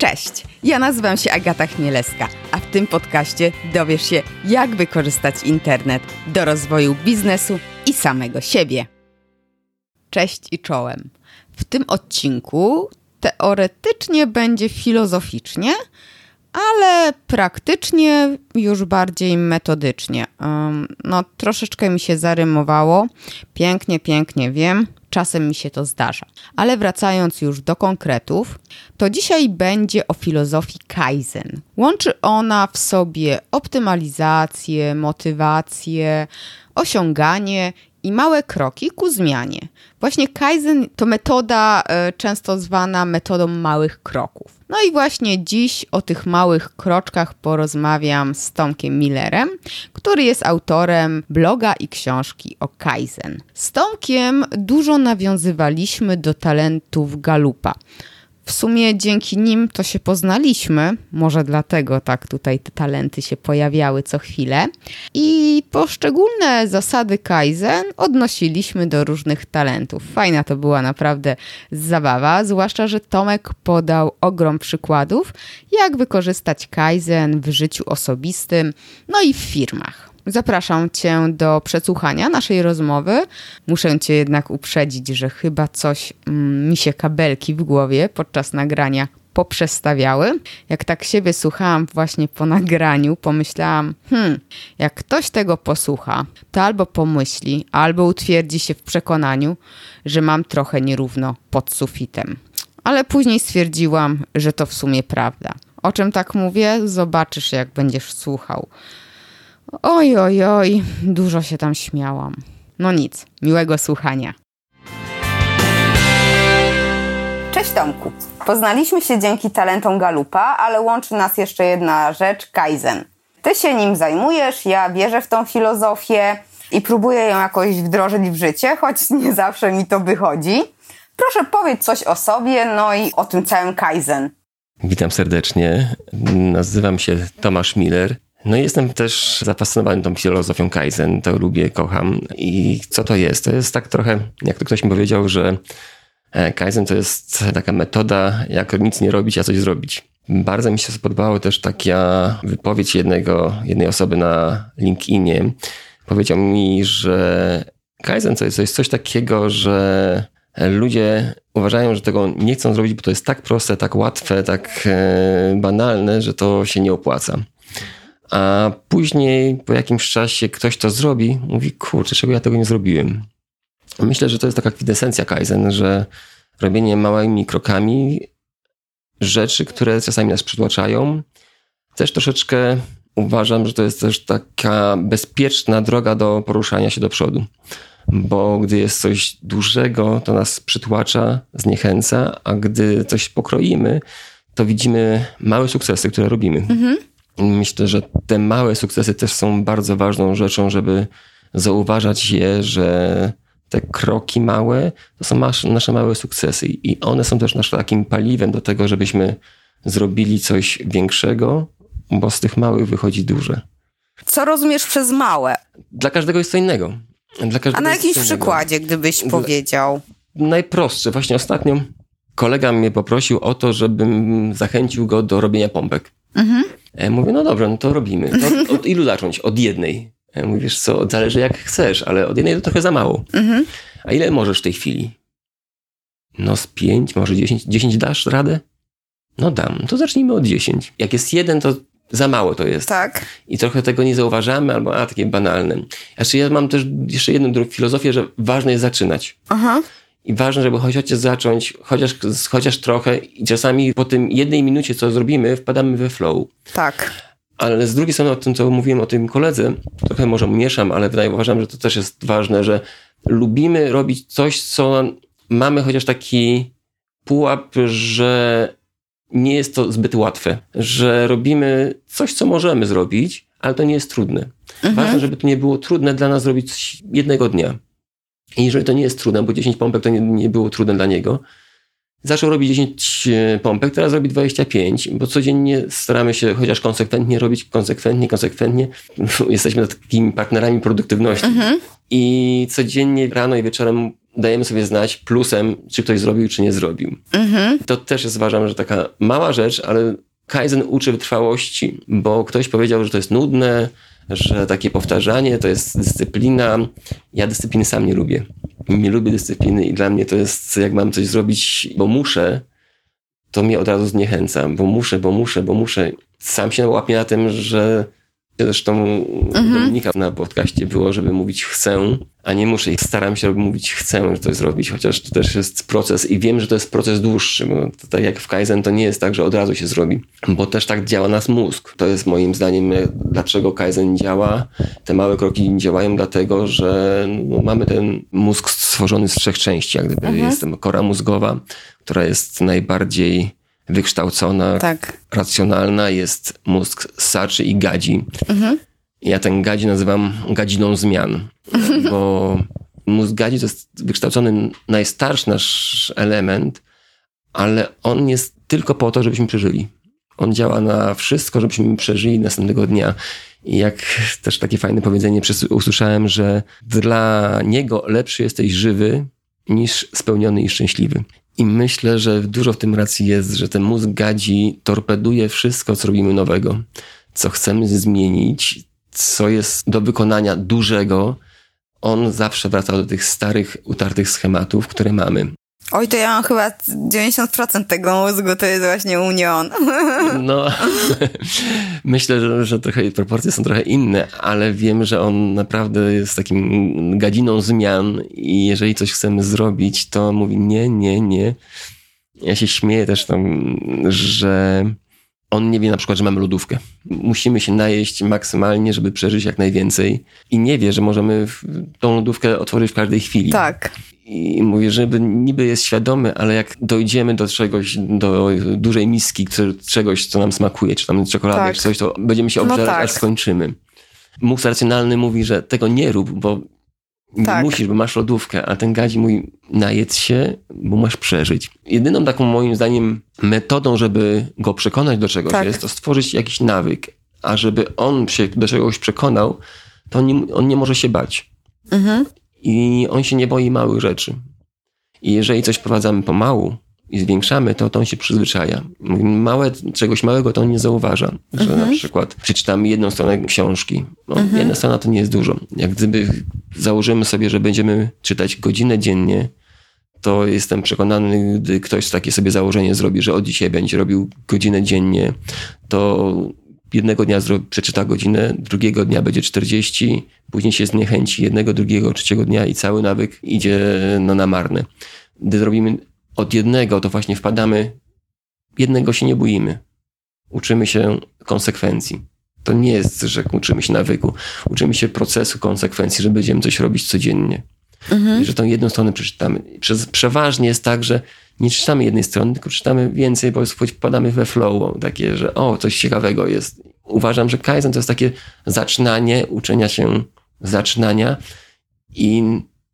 Cześć, ja nazywam się Agata Chmielewska, a w tym podcaście dowiesz się, jak wykorzystać internet do rozwoju biznesu i samego siebie. Cześć i czołem. W tym odcinku teoretycznie będzie filozoficznie, ale praktycznie już bardziej metodycznie. No, troszeczkę mi się zarymowało. Pięknie, pięknie wiem. Czasem mi się to zdarza. Ale wracając już do konkretów, to dzisiaj będzie o filozofii Kaizen. Łączy ona w sobie optymalizację, motywację, osiąganie i małe kroki ku zmianie. Właśnie Kaizen to metoda y, często zwana metodą małych kroków. No i właśnie dziś o tych małych kroczkach porozmawiam z Tomkiem Millerem, który jest autorem bloga i książki o Kaizen. Z Tomkiem dużo nawiązywaliśmy do talentów Galupa. W sumie dzięki nim to się poznaliśmy, może dlatego tak tutaj te talenty się pojawiały co chwilę. I poszczególne zasady Kaizen odnosiliśmy do różnych talentów. Fajna to była naprawdę zabawa, zwłaszcza, że Tomek podał ogrom przykładów, jak wykorzystać Kaizen w życiu osobistym, no i w firmach. Zapraszam Cię do przesłuchania naszej rozmowy. Muszę Cię jednak uprzedzić, że chyba coś mm, mi się kabelki w głowie podczas nagrania poprzestawiały. Jak tak siebie słuchałam właśnie po nagraniu, pomyślałam, hmm, jak ktoś tego posłucha, to albo pomyśli, albo utwierdzi się w przekonaniu, że mam trochę nierówno pod sufitem. Ale później stwierdziłam, że to w sumie prawda. O czym tak mówię, zobaczysz, jak będziesz słuchał. Oj, oj, oj, dużo się tam śmiałam. No nic, miłego słuchania. Cześć Tomku. Poznaliśmy się dzięki talentom Galupa, ale łączy nas jeszcze jedna rzecz Kaizen. Ty się nim zajmujesz, ja wierzę w tą filozofię i próbuję ją jakoś wdrożyć w życie, choć nie zawsze mi to wychodzi. Proszę powiedz coś o sobie, no i o tym całym Kaizen. Witam serdecznie. Nazywam się Tomasz Miller. No i jestem też zafascynowany tą filozofią Kaizen, to lubię, kocham. I co to jest? To jest tak trochę, jak to ktoś mi powiedział, że e, Kaizen to jest taka metoda, jak nic nie robić, a coś zrobić. Bardzo mi się spodobała też taka wypowiedź jednego, jednej osoby na LinkedInie. Powiedział mi, że Kaizen to jest, to jest coś takiego, że ludzie uważają, że tego nie chcą zrobić, bo to jest tak proste, tak łatwe, tak e, banalne, że to się nie opłaca. A później, po jakimś czasie, ktoś to zrobi, mówi, kurczę, czego ja tego nie zrobiłem. Myślę, że to jest taka kwintesencja Kaizen, że robienie małymi krokami rzeczy, które czasami nas przytłaczają. Też troszeczkę uważam, że to jest też taka bezpieczna droga do poruszania się do przodu. Bo gdy jest coś dużego, to nas przytłacza, zniechęca, a gdy coś pokroimy, to widzimy małe sukcesy, które robimy. Mhm. Myślę, że te małe sukcesy też są bardzo ważną rzeczą, żeby zauważać je, że te kroki małe to są nasze małe sukcesy i one są też naszym takim paliwem do tego, żebyśmy zrobili coś większego, bo z tych małych wychodzi duże. Co rozumiesz przez małe? Dla każdego jest co innego. A na jakimś przykładzie, gdybyś powiedział? Najprostsze. Właśnie ostatnio kolega mnie poprosił o to, żebym zachęcił go do robienia pompek. Mhm. E, mówię, no dobrze, no to robimy. To od ilu zacząć? Od jednej. E, mówisz, co, zależy jak chcesz, ale od jednej to trochę za mało. Mhm. A ile możesz w tej chwili? No z pięć, może dziesięć. Dziesięć dasz radę? No dam. To zacznijmy od dziesięć. Jak jest jeden, to za mało to jest. Tak. I trochę tego nie zauważamy, albo a, takie banalne. Znaczy ja mam też jeszcze jedną filozofię, że ważne jest zaczynać. Aha. I ważne, żeby chociaż zacząć, chociaż, chociaż trochę i czasami po tym jednej minucie, co zrobimy, wpadamy we flow. Tak. Ale z drugiej strony o tym, co mówiłem o tym koledze, trochę może mieszam, ale wydaje uważam, że to też jest ważne, że lubimy robić coś, co mamy chociaż taki pułap, że nie jest to zbyt łatwe, że robimy coś, co możemy zrobić, ale to nie jest trudne. Mhm. Ważne, żeby to nie było trudne dla nas zrobić jednego dnia. I jeżeli to nie jest trudne, bo 10 pompek to nie, nie było trudne dla niego, zaczął robić 10 e, pompek, teraz robi 25, bo codziennie staramy się chociaż konsekwentnie robić, konsekwentnie, konsekwentnie. Jesteśmy takimi partnerami produktywności. Mhm. I codziennie rano i wieczorem dajemy sobie znać plusem, czy ktoś zrobił, czy nie zrobił. Mhm. To też jest, uważam, że taka mała rzecz, ale Kaizen uczy wytrwałości, bo ktoś powiedział, że to jest nudne, że takie powtarzanie to jest dyscyplina. Ja dyscypliny sam nie lubię. Nie lubię dyscypliny i dla mnie to jest, jak mam coś zrobić, bo muszę, to mnie od razu zniechęca, bo muszę, bo muszę, bo muszę. Sam się łapię na tym, że Zresztą mhm. Dominika na podcaście było, żeby mówić chcę, a nie muszę. Staram się mówić chcę że coś zrobić, chociaż to też jest proces i wiem, że to jest proces dłuższy, bo to tak jak w Kaizen to nie jest tak, że od razu się zrobi, bo też tak działa nas mózg. To jest moim zdaniem, dlaczego Kaizen działa. Te małe kroki działają dlatego, że no, mamy ten mózg stworzony z trzech części, jak gdyby mhm. jest kora mózgowa, która jest najbardziej wykształcona, tak. racjonalna jest mózg saczy i gadzi. Mhm. Ja ten gadzi nazywam gadziną zmian, bo mózg gadzi to jest wykształcony najstarszy nasz element, ale on jest tylko po to, żebyśmy przeżyli. On działa na wszystko, żebyśmy przeżyli następnego dnia. I jak też takie fajne powiedzenie usłyszałem, że dla niego lepszy jesteś żywy niż spełniony i szczęśliwy. I myślę, że dużo w tym racji jest, że ten mózg gadzi torpeduje wszystko, co robimy nowego, co chcemy zmienić, co jest do wykonania dużego. On zawsze wraca do tych starych, utartych schematów, które mamy. Oj, to ja mam chyba 90% tego mózgu, to jest właśnie union. No, myślę, że, że trochę proporcje są trochę inne, ale wiem, że on naprawdę jest takim gadziną zmian i jeżeli coś chcemy zrobić, to mówi nie, nie, nie. Ja się śmieję też tam, że on nie wie na przykład, że mamy lodówkę. Musimy się najeść maksymalnie, żeby przeżyć jak najwięcej. I nie wie, że możemy tą lodówkę otworzyć w każdej chwili. Tak. I mówię, żeby niby jest świadomy, ale jak dojdziemy do czegoś, do dużej miski, czegoś, co nam smakuje, czy tam czekolady, tak. czy coś, to będziemy się obżerać, no tak. aż skończymy. Mózg racjonalny mówi, że tego nie rób, bo tak. musisz, bo masz lodówkę, a ten gadzi mówi, najedz się, bo masz przeżyć. Jedyną taką moim zdaniem metodą, żeby go przekonać do czegoś tak. jest to stworzyć jakiś nawyk, a żeby on się do czegoś przekonał, to on nie, on nie może się bać. Mhm. I on się nie boi małych rzeczy. I jeżeli coś wprowadzamy pomału i zwiększamy, to, to on się przyzwyczaja. Małe, czegoś małego to on nie zauważa. Że mhm. na przykład przeczytamy jedną stronę książki. No, mhm. Jedna strona to nie jest dużo. Jak gdyby założymy sobie, że będziemy czytać godzinę dziennie, to jestem przekonany, gdy ktoś takie sobie założenie zrobi, że od dzisiaj będzie robił godzinę dziennie, to jednego dnia przeczyta godzinę, drugiego dnia będzie 40, później się zniechęci jednego, drugiego, trzeciego dnia i cały nawyk idzie no, na marne. Gdy zrobimy od jednego, to właśnie wpadamy, jednego się nie boimy. Uczymy się konsekwencji. To nie jest, że uczymy się nawyku. Uczymy się procesu konsekwencji, że będziemy coś robić codziennie. Mhm. I że tą jedną stronę przeczytamy. Przez, przeważnie jest tak, że nie czytamy jednej strony, tylko czytamy więcej, bo wpadamy we flow, takie, że o, coś ciekawego jest. Uważam, że Kaizen to jest takie zaczynanie, uczenia się zaczynania i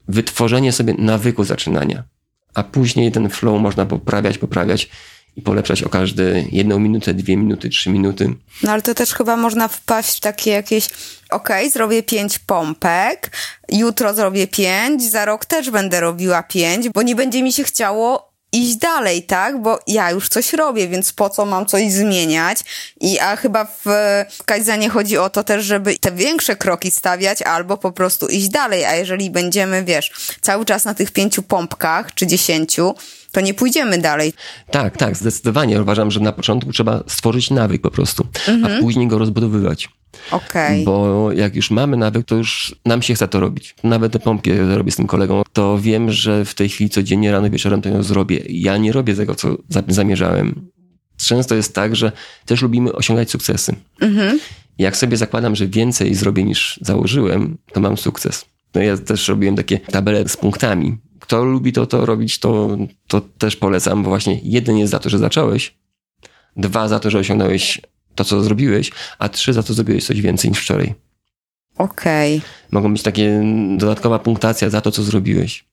wytworzenie sobie nawyku zaczynania. A później ten flow można poprawiać, poprawiać i polepszać o każde jedną minutę, dwie minuty, trzy minuty. No ale to też chyba można wpaść w takie jakieś, okej, okay, zrobię pięć pompek, jutro zrobię pięć, za rok też będę robiła pięć, bo nie będzie mi się chciało iść dalej, tak? Bo ja już coś robię, więc po co mam coś zmieniać? I a chyba w, w Kaizanie chodzi o to też, żeby te większe kroki stawiać albo po prostu iść dalej. A jeżeli będziemy, wiesz, cały czas na tych pięciu pompkach czy dziesięciu, to nie pójdziemy dalej. Tak, tak, zdecydowanie. Uważam, że na początku trzeba stworzyć nawyk po prostu, mhm. a później go rozbudowywać. Okay. Bo jak już mamy nawyk, to już nam się chce to robić. Nawet te pompie robię z tym kolegą, to wiem, że w tej chwili codziennie rano, wieczorem to ją zrobię. Ja nie robię tego, co zamierzałem. Często jest tak, że też lubimy osiągać sukcesy. Mhm. Jak sobie zakładam, że więcej zrobię niż założyłem, to mam sukces. No ja też robiłem takie tabele z punktami. Kto lubi to, to robić, to, to też polecam, bo właśnie jeden jest za to, że zacząłeś, dwa za to, że osiągnąłeś to, co zrobiłeś, a trzy za to zrobiłeś coś więcej niż wczoraj. Okej. Okay. Mogą być takie dodatkowa punktacja za to, co zrobiłeś.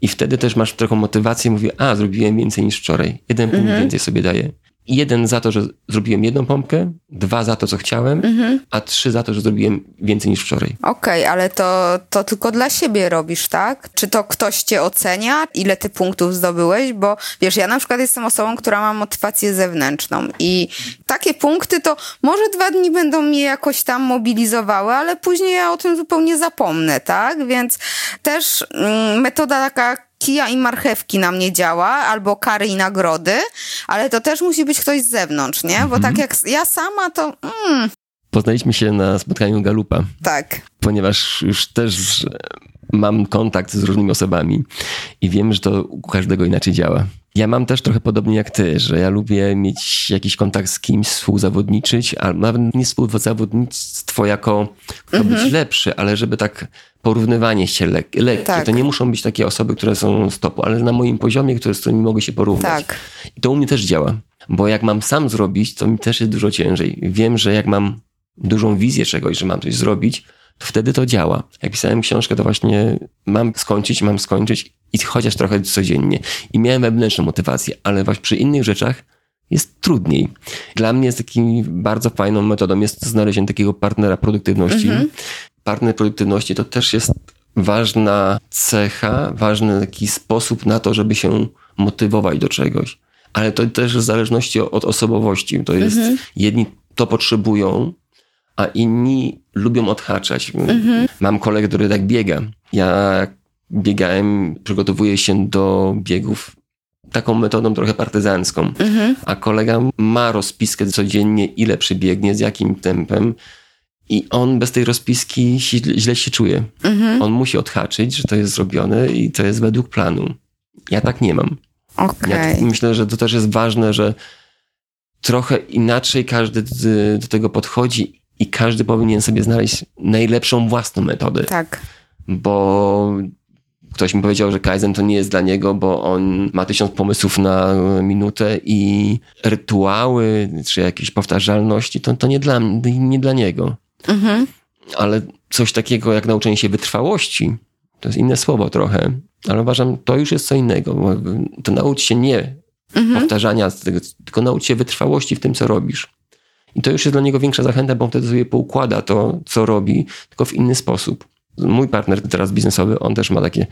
I wtedy też masz taką motywację, mówię, a, zrobiłem więcej niż wczoraj. Jeden punkt mhm. więcej sobie daję. Jeden za to, że zrobiłem jedną pompkę, dwa za to, co chciałem, mhm. a trzy za to, że zrobiłem więcej niż wczoraj. Okej, okay, ale to, to tylko dla siebie robisz, tak? Czy to ktoś cię ocenia, ile ty punktów zdobyłeś? Bo wiesz, ja na przykład jestem osobą, która ma motywację zewnętrzną i takie punkty to może dwa dni będą mnie jakoś tam mobilizowały, ale później ja o tym zupełnie zapomnę, tak? Więc też mm, metoda taka kija i marchewki na mnie działa, albo kary i nagrody, ale to też musi być ktoś z zewnątrz, nie? Bo mhm. tak jak ja sama, to... Mm. Poznaliśmy się na spotkaniu Galupa. Tak. Ponieważ już też mam kontakt z różnymi osobami i wiem, że to u każdego inaczej działa. Ja mam też trochę podobnie jak ty, że ja lubię mieć jakiś kontakt z kimś, współzawodniczyć, albo nawet nie współzawodnictwo jako kto być mhm. lepszy, ale żeby tak porównywanie się lek lekkie. Tak. To nie muszą być takie osoby, które są z topu, ale na moim poziomie, które, z którymi mogę się porównać. Tak. I to u mnie też działa, bo jak mam sam zrobić, to mi też jest dużo ciężej. Wiem, że jak mam dużą wizję czegoś, że mam coś zrobić, wtedy to działa. Jak pisałem książkę, to właśnie mam skończyć, mam skończyć i chociaż trochę codziennie. I miałem wewnętrzną motywację, ale właśnie przy innych rzeczach jest trudniej. Dla mnie jest takim bardzo fajną metodą jest znalezienie takiego partnera produktywności. Mhm. Partner produktywności to też jest ważna cecha, ważny taki sposób na to, żeby się motywować do czegoś. Ale to też w zależności od osobowości. To jest, mhm. jedni to potrzebują, a inni lubią odhaczać. Mhm. Mam kolegę, który tak biega. Ja biegałem, przygotowuję się do biegów taką metodą trochę partyzancką, mhm. a kolega ma rozpiskę codziennie, ile przybiegnie, z jakim tempem. I on bez tej rozpiski źle się czuje. Mhm. On musi odhaczyć, że to jest zrobione i to jest według planu. Ja tak nie mam. Okay. Ja myślę, że to też jest ważne, że trochę inaczej każdy do tego podchodzi i każdy powinien sobie znaleźć najlepszą własną metodę. Tak. Bo ktoś mi powiedział, że Kaizen to nie jest dla niego, bo on ma tysiąc pomysłów na minutę i rytuały, czy jakieś powtarzalności, to, to nie, dla, nie dla niego. Mhm. Ale coś takiego jak nauczenie się wytrwałości, to jest inne słowo trochę, ale uważam, to już jest co innego. To naucz się nie mhm. powtarzania, tylko naucz się wytrwałości w tym, co robisz. I to już jest dla niego większa zachęta, bo on wtedy sobie poukłada to, co robi, tylko w inny sposób. Mój partner teraz biznesowy, on też ma takie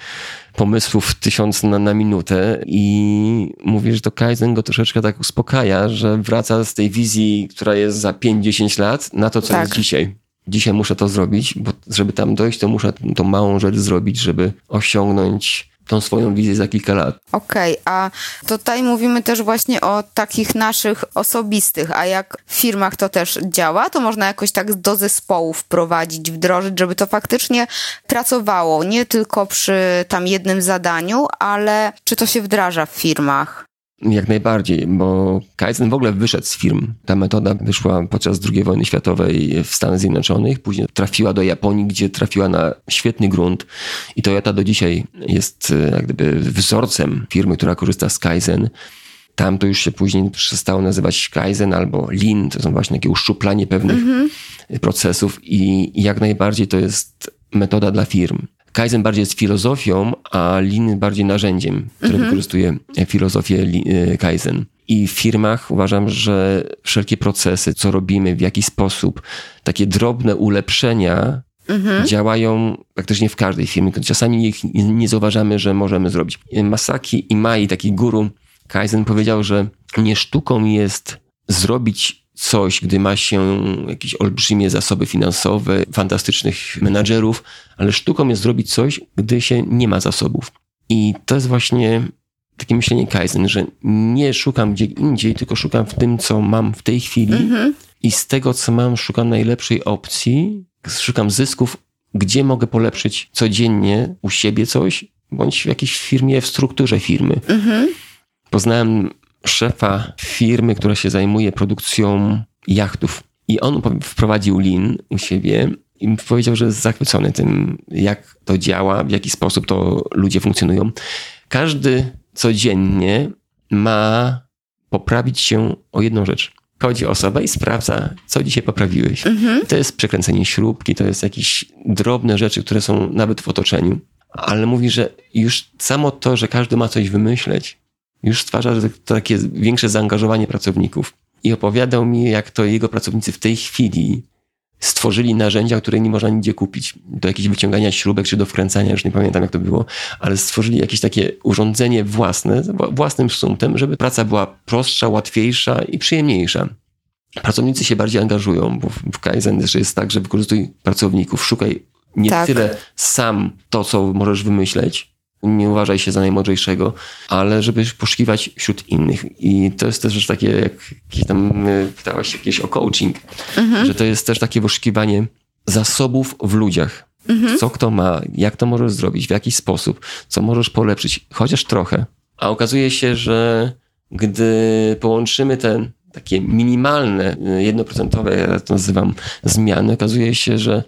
pomysłów tysiąc na, na minutę i mówi, że to Kaizen go troszeczkę tak uspokaja, że wraca z tej wizji, która jest za 5-10 lat, na to, co tak. jest dzisiaj. Dzisiaj muszę to zrobić, bo żeby tam dojść, to muszę tą małą rzecz zrobić, żeby osiągnąć tą swoją wizję za kilka lat. Okej, okay, a tutaj mówimy też właśnie o takich naszych osobistych, a jak w firmach to też działa, to można jakoś tak do zespołu wprowadzić, wdrożyć, żeby to faktycznie pracowało, nie tylko przy tam jednym zadaniu, ale czy to się wdraża w firmach? Jak najbardziej, bo Kaizen w ogóle wyszedł z firm. Ta metoda wyszła podczas II wojny światowej w Stanach Zjednoczonych, później trafiła do Japonii, gdzie trafiła na świetny grunt i Toyota do dzisiaj jest e, jak gdyby wzorcem firmy, która korzysta z Kaizen. Tam to już się później przestało nazywać Kaizen albo Lean, to są właśnie takie uszczuplanie pewnych mm -hmm. procesów i jak najbardziej to jest metoda dla firm. Kaizen bardziej jest filozofią, a Lean bardziej narzędziem, które mhm. wykorzystuje filozofię e, Kaizen. I w firmach uważam, że wszelkie procesy, co robimy, w jaki sposób, takie drobne ulepszenia mhm. działają praktycznie w każdej firmie. Czasami ich nie zauważamy, że możemy zrobić. Masaki Imai, taki guru Kaizen powiedział, że nie sztuką jest zrobić coś, gdy ma się jakieś olbrzymie zasoby finansowe, fantastycznych menadżerów, ale sztuką jest zrobić coś, gdy się nie ma zasobów. I to jest właśnie takie myślenie Kaizen, że nie szukam gdzie indziej, tylko szukam w tym, co mam w tej chwili mhm. i z tego, co mam, szukam najlepszej opcji, szukam zysków, gdzie mogę polepszyć codziennie u siebie coś, bądź w jakiejś firmie, w strukturze firmy. Mhm. Poznałem szefa firmy, która się zajmuje produkcją jachtów. I on wprowadził lin u siebie i powiedział, że jest zachwycony tym, jak to działa, w jaki sposób to ludzie funkcjonują. Każdy codziennie ma poprawić się o jedną rzecz. Chodzi osoba i sprawdza, co dzisiaj poprawiłeś. Mhm. To jest przekręcenie śrubki, to jest jakieś drobne rzeczy, które są nawet w otoczeniu. Ale mówi, że już samo to, że każdy ma coś wymyśleć, już stwarza takie większe zaangażowanie pracowników. I opowiadał mi, jak to jego pracownicy w tej chwili stworzyli narzędzia, które nie można nigdzie kupić. Do jakiegoś wyciągania śrubek czy do wkręcania, już nie pamiętam jak to było, ale stworzyli jakieś takie urządzenie własne, własnym sumptem, żeby praca była prostsza, łatwiejsza i przyjemniejsza. Pracownicy się bardziej angażują, bo w Kaizen też jest tak, że wykorzystuj pracowników, szukaj nie tak. tyle sam to, co możesz wymyśleć, nie uważaj się za najmądrzejszego, ale żeby poszukiwać wśród innych. I to jest też rzecz takie, jak tam e, pytałaś jakieś o coaching, mhm. że to jest też takie poszukiwanie zasobów w ludziach. Mhm. Co kto ma, jak to możesz zrobić, w jaki sposób, co możesz polepszyć, chociaż trochę. A okazuje się, że gdy połączymy te takie minimalne, e, jednoprocentowe, ja to nazywam zmiany, okazuje się, że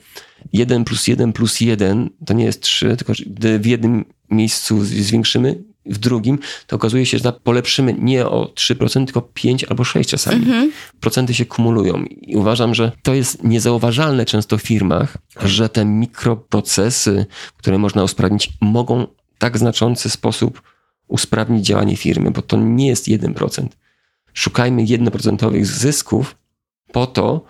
1 plus 1 plus 1 to nie jest 3, tylko gdy w jednym miejscu zwiększymy, w drugim, to okazuje się, że polepszymy nie o 3%, tylko 5 albo 6 czasami. Mhm. Procenty się kumulują i uważam, że to jest niezauważalne często w firmach, że te mikroprocesy, które można usprawnić, mogą w tak znaczący sposób usprawnić działanie firmy, bo to nie jest 1%. Szukajmy jednoprocentowych zysków po to,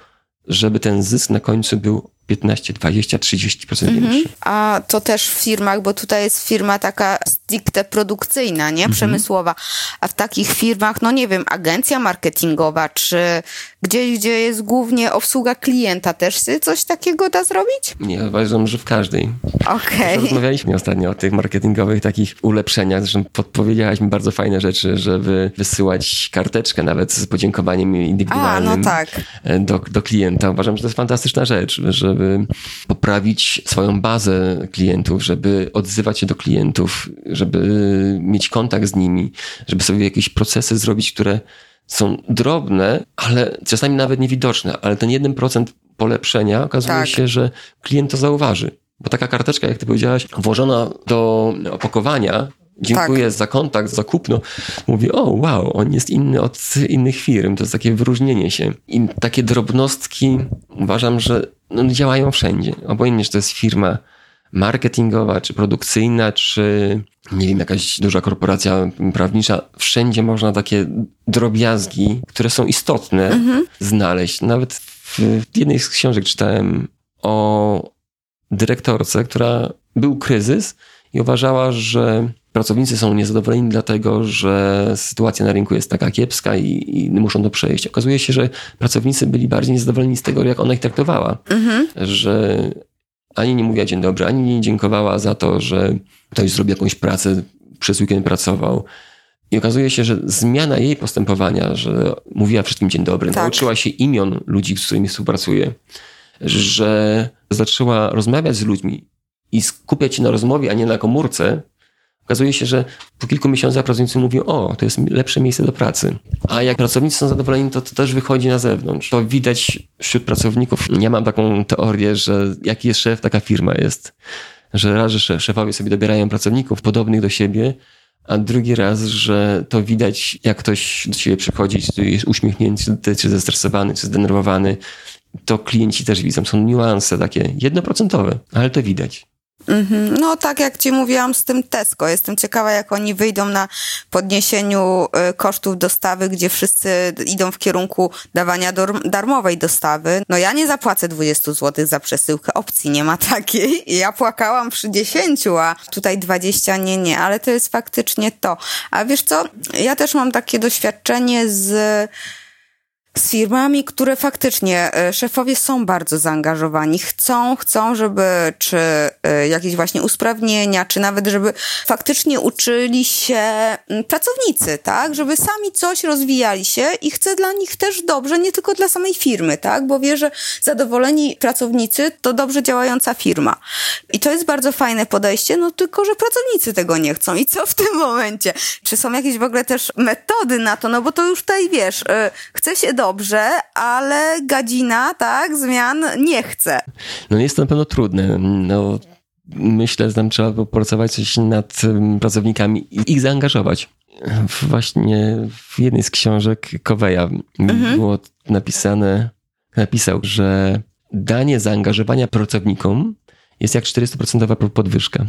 żeby ten zysk na końcu był 15, 20, 30% mhm. większy. A to też w firmach, bo tutaj jest firma taka stricte produkcyjna, nie? Mhm. Przemysłowa. A w takich firmach, no nie wiem, agencja marketingowa, czy gdzieś, gdzie jest głównie obsługa klienta, też coś takiego da zrobić? Nie, uważam, że w każdej. Okej. Okay. Rozmawialiśmy ostatnio o tych marketingowych takich ulepszeniach, zresztą podpowiedziałaś mi bardzo fajne rzeczy, żeby wysyłać karteczkę nawet z podziękowaniem indywidualnym A, no tak. do, do klienta. Uważam, że to jest fantastyczna rzecz, żeby żeby poprawić swoją bazę klientów, żeby odzywać się do klientów, żeby mieć kontakt z nimi, żeby sobie jakieś procesy zrobić, które są drobne, ale czasami nawet niewidoczne, ale ten 1% polepszenia okazuje tak. się, że klient to zauważy. Bo taka karteczka, jak ty powiedziałaś, włożona do opakowania, dziękuję tak. za kontakt, za kupno, mówi, o wow, on jest inny od innych firm, to jest takie wyróżnienie się. I takie drobnostki uważam, że no, działają wszędzie. Obojętnie, czy to jest firma marketingowa, czy produkcyjna, czy nie wiem, jakaś duża korporacja prawnicza, wszędzie można takie drobiazgi, które są istotne, mhm. znaleźć. Nawet w jednej z książek czytałem o dyrektorce, która był kryzys i uważała, że pracownicy są niezadowoleni dlatego, że sytuacja na rynku jest taka kiepska i, i, muszą to przejść. Okazuje się, że pracownicy byli bardziej niezadowoleni z tego, jak ona ich traktowała. Mhm. Że ani nie mówiła dzień dobry, ani nie dziękowała za to, że ktoś zrobił jakąś pracę, przez weekend pracował. I okazuje się, że zmiana jej postępowania, że mówiła wszystkim dzień dobry, tak. nauczyła się imion ludzi, z którymi współpracuje, że zaczęła rozmawiać z ludźmi i skupiać się na rozmowie, a nie na komórce, Okazuje się, że po kilku miesiącach pracownicy mówią, o, to jest lepsze miejsce do pracy. A jak pracownicy są zadowoleni, to to też wychodzi na zewnątrz. To widać wśród pracowników. Ja mam taką teorię, że jaki jest szef, taka firma jest. Że raz, że szefowie sobie dobierają pracowników podobnych do siebie, a drugi raz, że to widać, jak ktoś do ciebie przychodzi, czy jest uśmiechnięty, czy zestresowany, czy zdenerwowany. To klienci też widzą. Są niuanse takie jednoprocentowe, ale to widać. Mhm. No tak jak ci mówiłam z tym Tesco. Jestem ciekawa, jak oni wyjdą na podniesieniu y, kosztów dostawy, gdzie wszyscy idą w kierunku dawania darmowej dostawy. No ja nie zapłacę 20 zł za przesyłkę. Opcji nie ma takiej. Ja płakałam przy 10, a tutaj 20 nie, nie. Ale to jest faktycznie to. A wiesz co? Ja też mam takie doświadczenie z z firmami, które faktycznie e, szefowie są bardzo zaangażowani, chcą, chcą, żeby czy e, jakieś właśnie usprawnienia, czy nawet żeby faktycznie uczyli się pracownicy, tak, żeby sami coś rozwijali się i chcę dla nich też dobrze, nie tylko dla samej firmy, tak, bo wie, że zadowoleni pracownicy to dobrze działająca firma. I to jest bardzo fajne podejście, no tylko, że pracownicy tego nie chcą. I co w tym momencie? Czy są jakieś w ogóle też metody na to? No bo to już tutaj wiesz, e, chce się dobrze, ale gadzina, tak, zmian nie chce. No jest to na pewno trudne. No, myślę, że tam trzeba popracować coś nad pracownikami i ich zaangażować. Właśnie w jednej z książek Koweja mhm. było napisane, napisał, że danie zaangażowania pracownikom jest jak 400% podwyżka.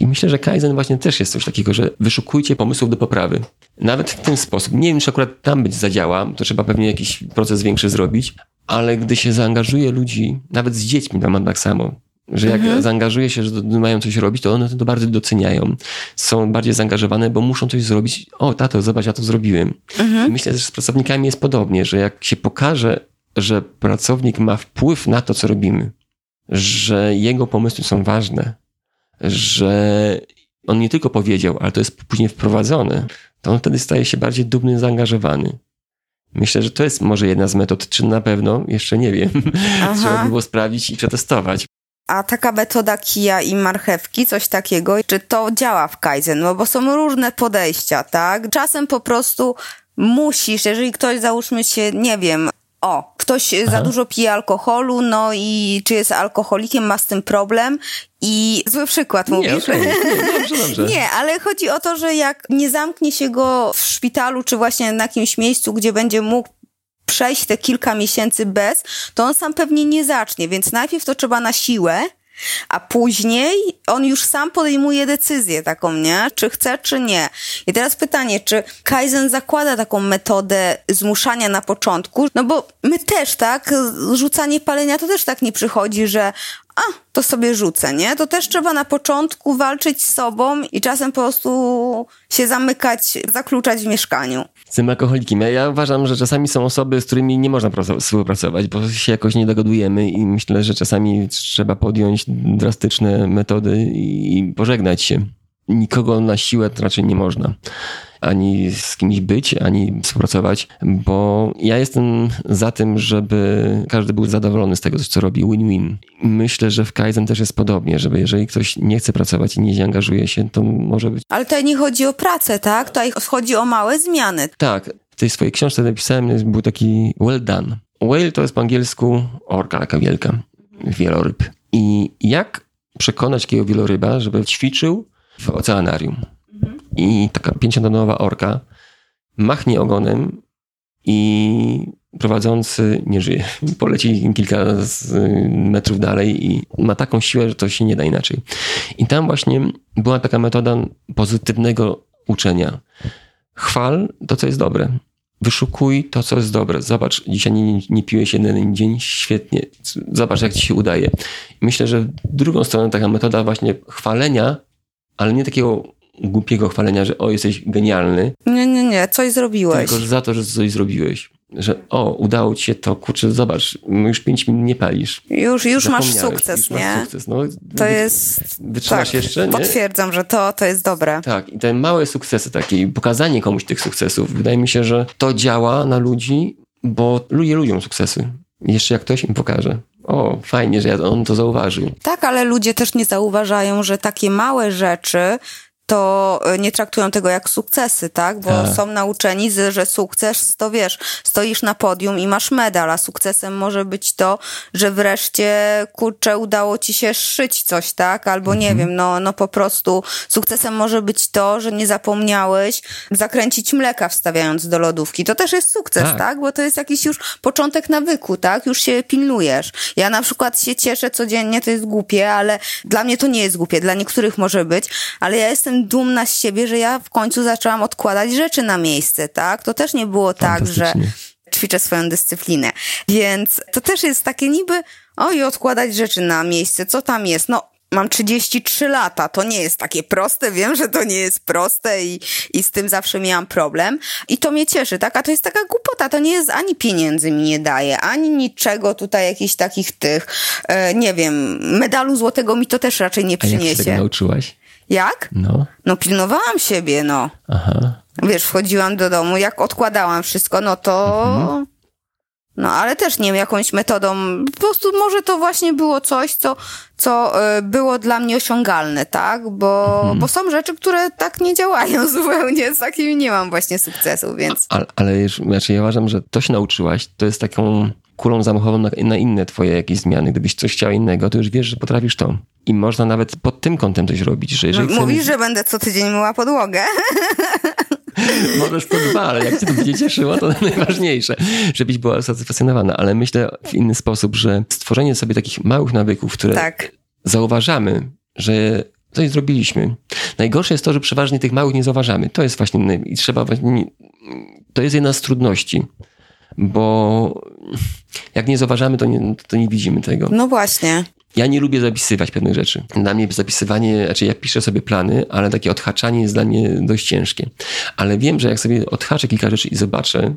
I myślę, że Kaizen właśnie też jest coś takiego, że wyszukujcie pomysłów do poprawy. Nawet w ten sposób. Nie wiem, czy akurat tam być zadziała, to trzeba pewnie jakiś proces większy zrobić, ale gdy się zaangażuje ludzi, nawet z dziećmi tam mam tak samo, że jak mhm. zaangażuje się, że mają coś robić, to one to bardzo doceniają. Są bardziej zaangażowane, bo muszą coś zrobić. O, tato, zobacz, ja to zrobiłem. Mhm. Myślę, że z pracownikami jest podobnie, że jak się pokaże, że pracownik ma wpływ na to, co robimy, że jego pomysły są ważne, że on nie tylko powiedział, ale to jest później wprowadzone, to on wtedy staje się bardziej dumny, zaangażowany. Myślę, że to jest może jedna z metod, czy na pewno, jeszcze nie wiem. Trzeba by było sprawdzić i przetestować. A taka metoda kija i marchewki, coś takiego, czy to działa w Kaizen? No bo są różne podejścia, tak? Czasem po prostu musisz, jeżeli ktoś załóżmy się, nie wiem, o, ktoś Aha. za dużo pije alkoholu, no i czy jest alkoholikiem, ma z tym problem i zły przykład mówisz. Nie, okay. nie, dobrze, dobrze. nie, ale chodzi o to, że jak nie zamknie się go w szpitalu, czy właśnie na jakimś miejscu, gdzie będzie mógł przejść te kilka miesięcy bez, to on sam pewnie nie zacznie, więc najpierw to trzeba na siłę, a później on już sam podejmuje decyzję taką, nie? Czy chce, czy nie. I teraz pytanie, czy Kaizen zakłada taką metodę zmuszania na początku? No bo my też, tak? Rzucanie palenia to też tak nie przychodzi, że a, to sobie rzucę, nie? To też trzeba na początku walczyć z sobą i czasem po prostu się zamykać, zakluczać w mieszkaniu. Z tym alkoholikiem. Ja, ja uważam, że czasami są osoby, z którymi nie można współpracować, bo się jakoś nie dogadujemy i myślę, że czasami trzeba podjąć drastyczne metody i pożegnać się. Nikogo na siłę raczej nie można ani z kimś być, ani współpracować, bo ja jestem za tym, żeby każdy był zadowolony z tego, co robi, win-win. Myślę, że w Kaizen też jest podobnie, żeby jeżeli ktoś nie chce pracować i nie zaangażuje się, to może być... Ale tutaj nie chodzi o pracę, tak? Tutaj chodzi o małe zmiany. Tak. W tej swojej książce napisałem, był taki well done. Whale to jest po angielsku orka taka wielka, wieloryb. I jak przekonać takiego wieloryba, żeby ćwiczył w oceanarium? I taka pięciotonowa orka machnie ogonem i prowadzący nie żyje. Poleci kilka metrów dalej i ma taką siłę, że to się nie da inaczej. I tam właśnie była taka metoda pozytywnego uczenia. Chwal to, co jest dobre. Wyszukuj to, co jest dobre. Zobacz, dzisiaj nie, nie piłeś jeden dzień, świetnie. Zobacz, jak ci się udaje. myślę, że drugą stronę taka metoda właśnie chwalenia, ale nie takiego głupiego chwalenia, że o, jesteś genialny. Nie, nie, nie, coś zrobiłeś. Tylko za to, że coś zrobiłeś. Że o, udało ci się to, kurczę, zobacz, już pięć minut nie palisz. Już, już masz sukces, już nie? Masz sukces. No, to jest... Wytrzymasz tak, jeszcze, nie? Potwierdzam, że to, to jest dobre. Tak, i te małe sukcesy takie, i pokazanie komuś tych sukcesów, wydaje mi się, że to działa na ludzi, bo ludzie lubią sukcesy. Jeszcze jak ktoś im pokaże. O, fajnie, że on to zauważył. Tak, ale ludzie też nie zauważają, że takie małe rzeczy to e, nie traktują tego jak sukcesy, tak? Bo tak. są nauczeni, że sukces to wiesz, stoisz na podium i masz medal, a sukcesem może być to, że wreszcie, kurczę, udało ci się szyć coś, tak? Albo mhm. nie wiem, no, no po prostu sukcesem może być to, że nie zapomniałeś zakręcić mleka wstawiając do lodówki. To też jest sukces, tak? tak? Bo to jest jakiś już początek nawyku, tak? Już się pilnujesz. Ja na przykład się cieszę codziennie, to jest głupie, ale dla mnie to nie jest głupie, dla niektórych może być, ale ja jestem dumna z siebie, że ja w końcu zaczęłam odkładać rzeczy na miejsce, tak? To też nie było tak, że ćwiczę swoją dyscyplinę. Więc to też jest takie niby, oj, odkładać rzeczy na miejsce, co tam jest? No, mam 33 lata, to nie jest takie proste, wiem, że to nie jest proste i, i z tym zawsze miałam problem i to mnie cieszy, tak? A to jest taka głupota, to nie jest ani pieniędzy mi nie daje, ani niczego tutaj jakichś takich tych, e, nie wiem, medalu złotego mi to też raczej nie przyniesie. A jak się tego nauczyłaś? Jak? No. No pilnowałam siebie, no. Aha. Wiesz, wchodziłam do domu, jak odkładałam wszystko, no to... Mhm. No, ale też nie wiem, jakąś metodą. Po prostu może to właśnie było coś, co, co y, było dla mnie osiągalne, tak? Bo, mhm. bo są rzeczy, które tak nie działają zupełnie, z takimi nie mam właśnie sukcesu, więc... Ale, ale już, znaczy ja uważam, że to się nauczyłaś, to jest taką kulą zamachową na, na, inne twoje jakieś zmiany. Gdybyś coś chciał innego, to już wiesz, że potrafisz to. I można nawet pod tym kątem coś robić. Że jeżeli Mówisz, chcemy... że będę co tydzień myła podłogę. Możesz to dwa, ale jak cię to będzie cieszyło, to najważniejsze, żebyś była satysfakcjonowana. Ale myślę w inny sposób, że stworzenie sobie takich małych nawyków, które tak zauważamy, że coś zrobiliśmy. Najgorsze jest to, że przeważnie tych małych nie zauważamy. To jest właśnie, i trzeba, to jest jedna z trudności, bo jak nie zauważamy, to nie, to nie widzimy tego. No właśnie. Ja nie lubię zapisywać pewnych rzeczy. Dla mnie zapisywanie, znaczy ja piszę sobie plany, ale takie odhaczanie jest dla mnie dość ciężkie. Ale wiem, że jak sobie odhaczę kilka rzeczy i zobaczę,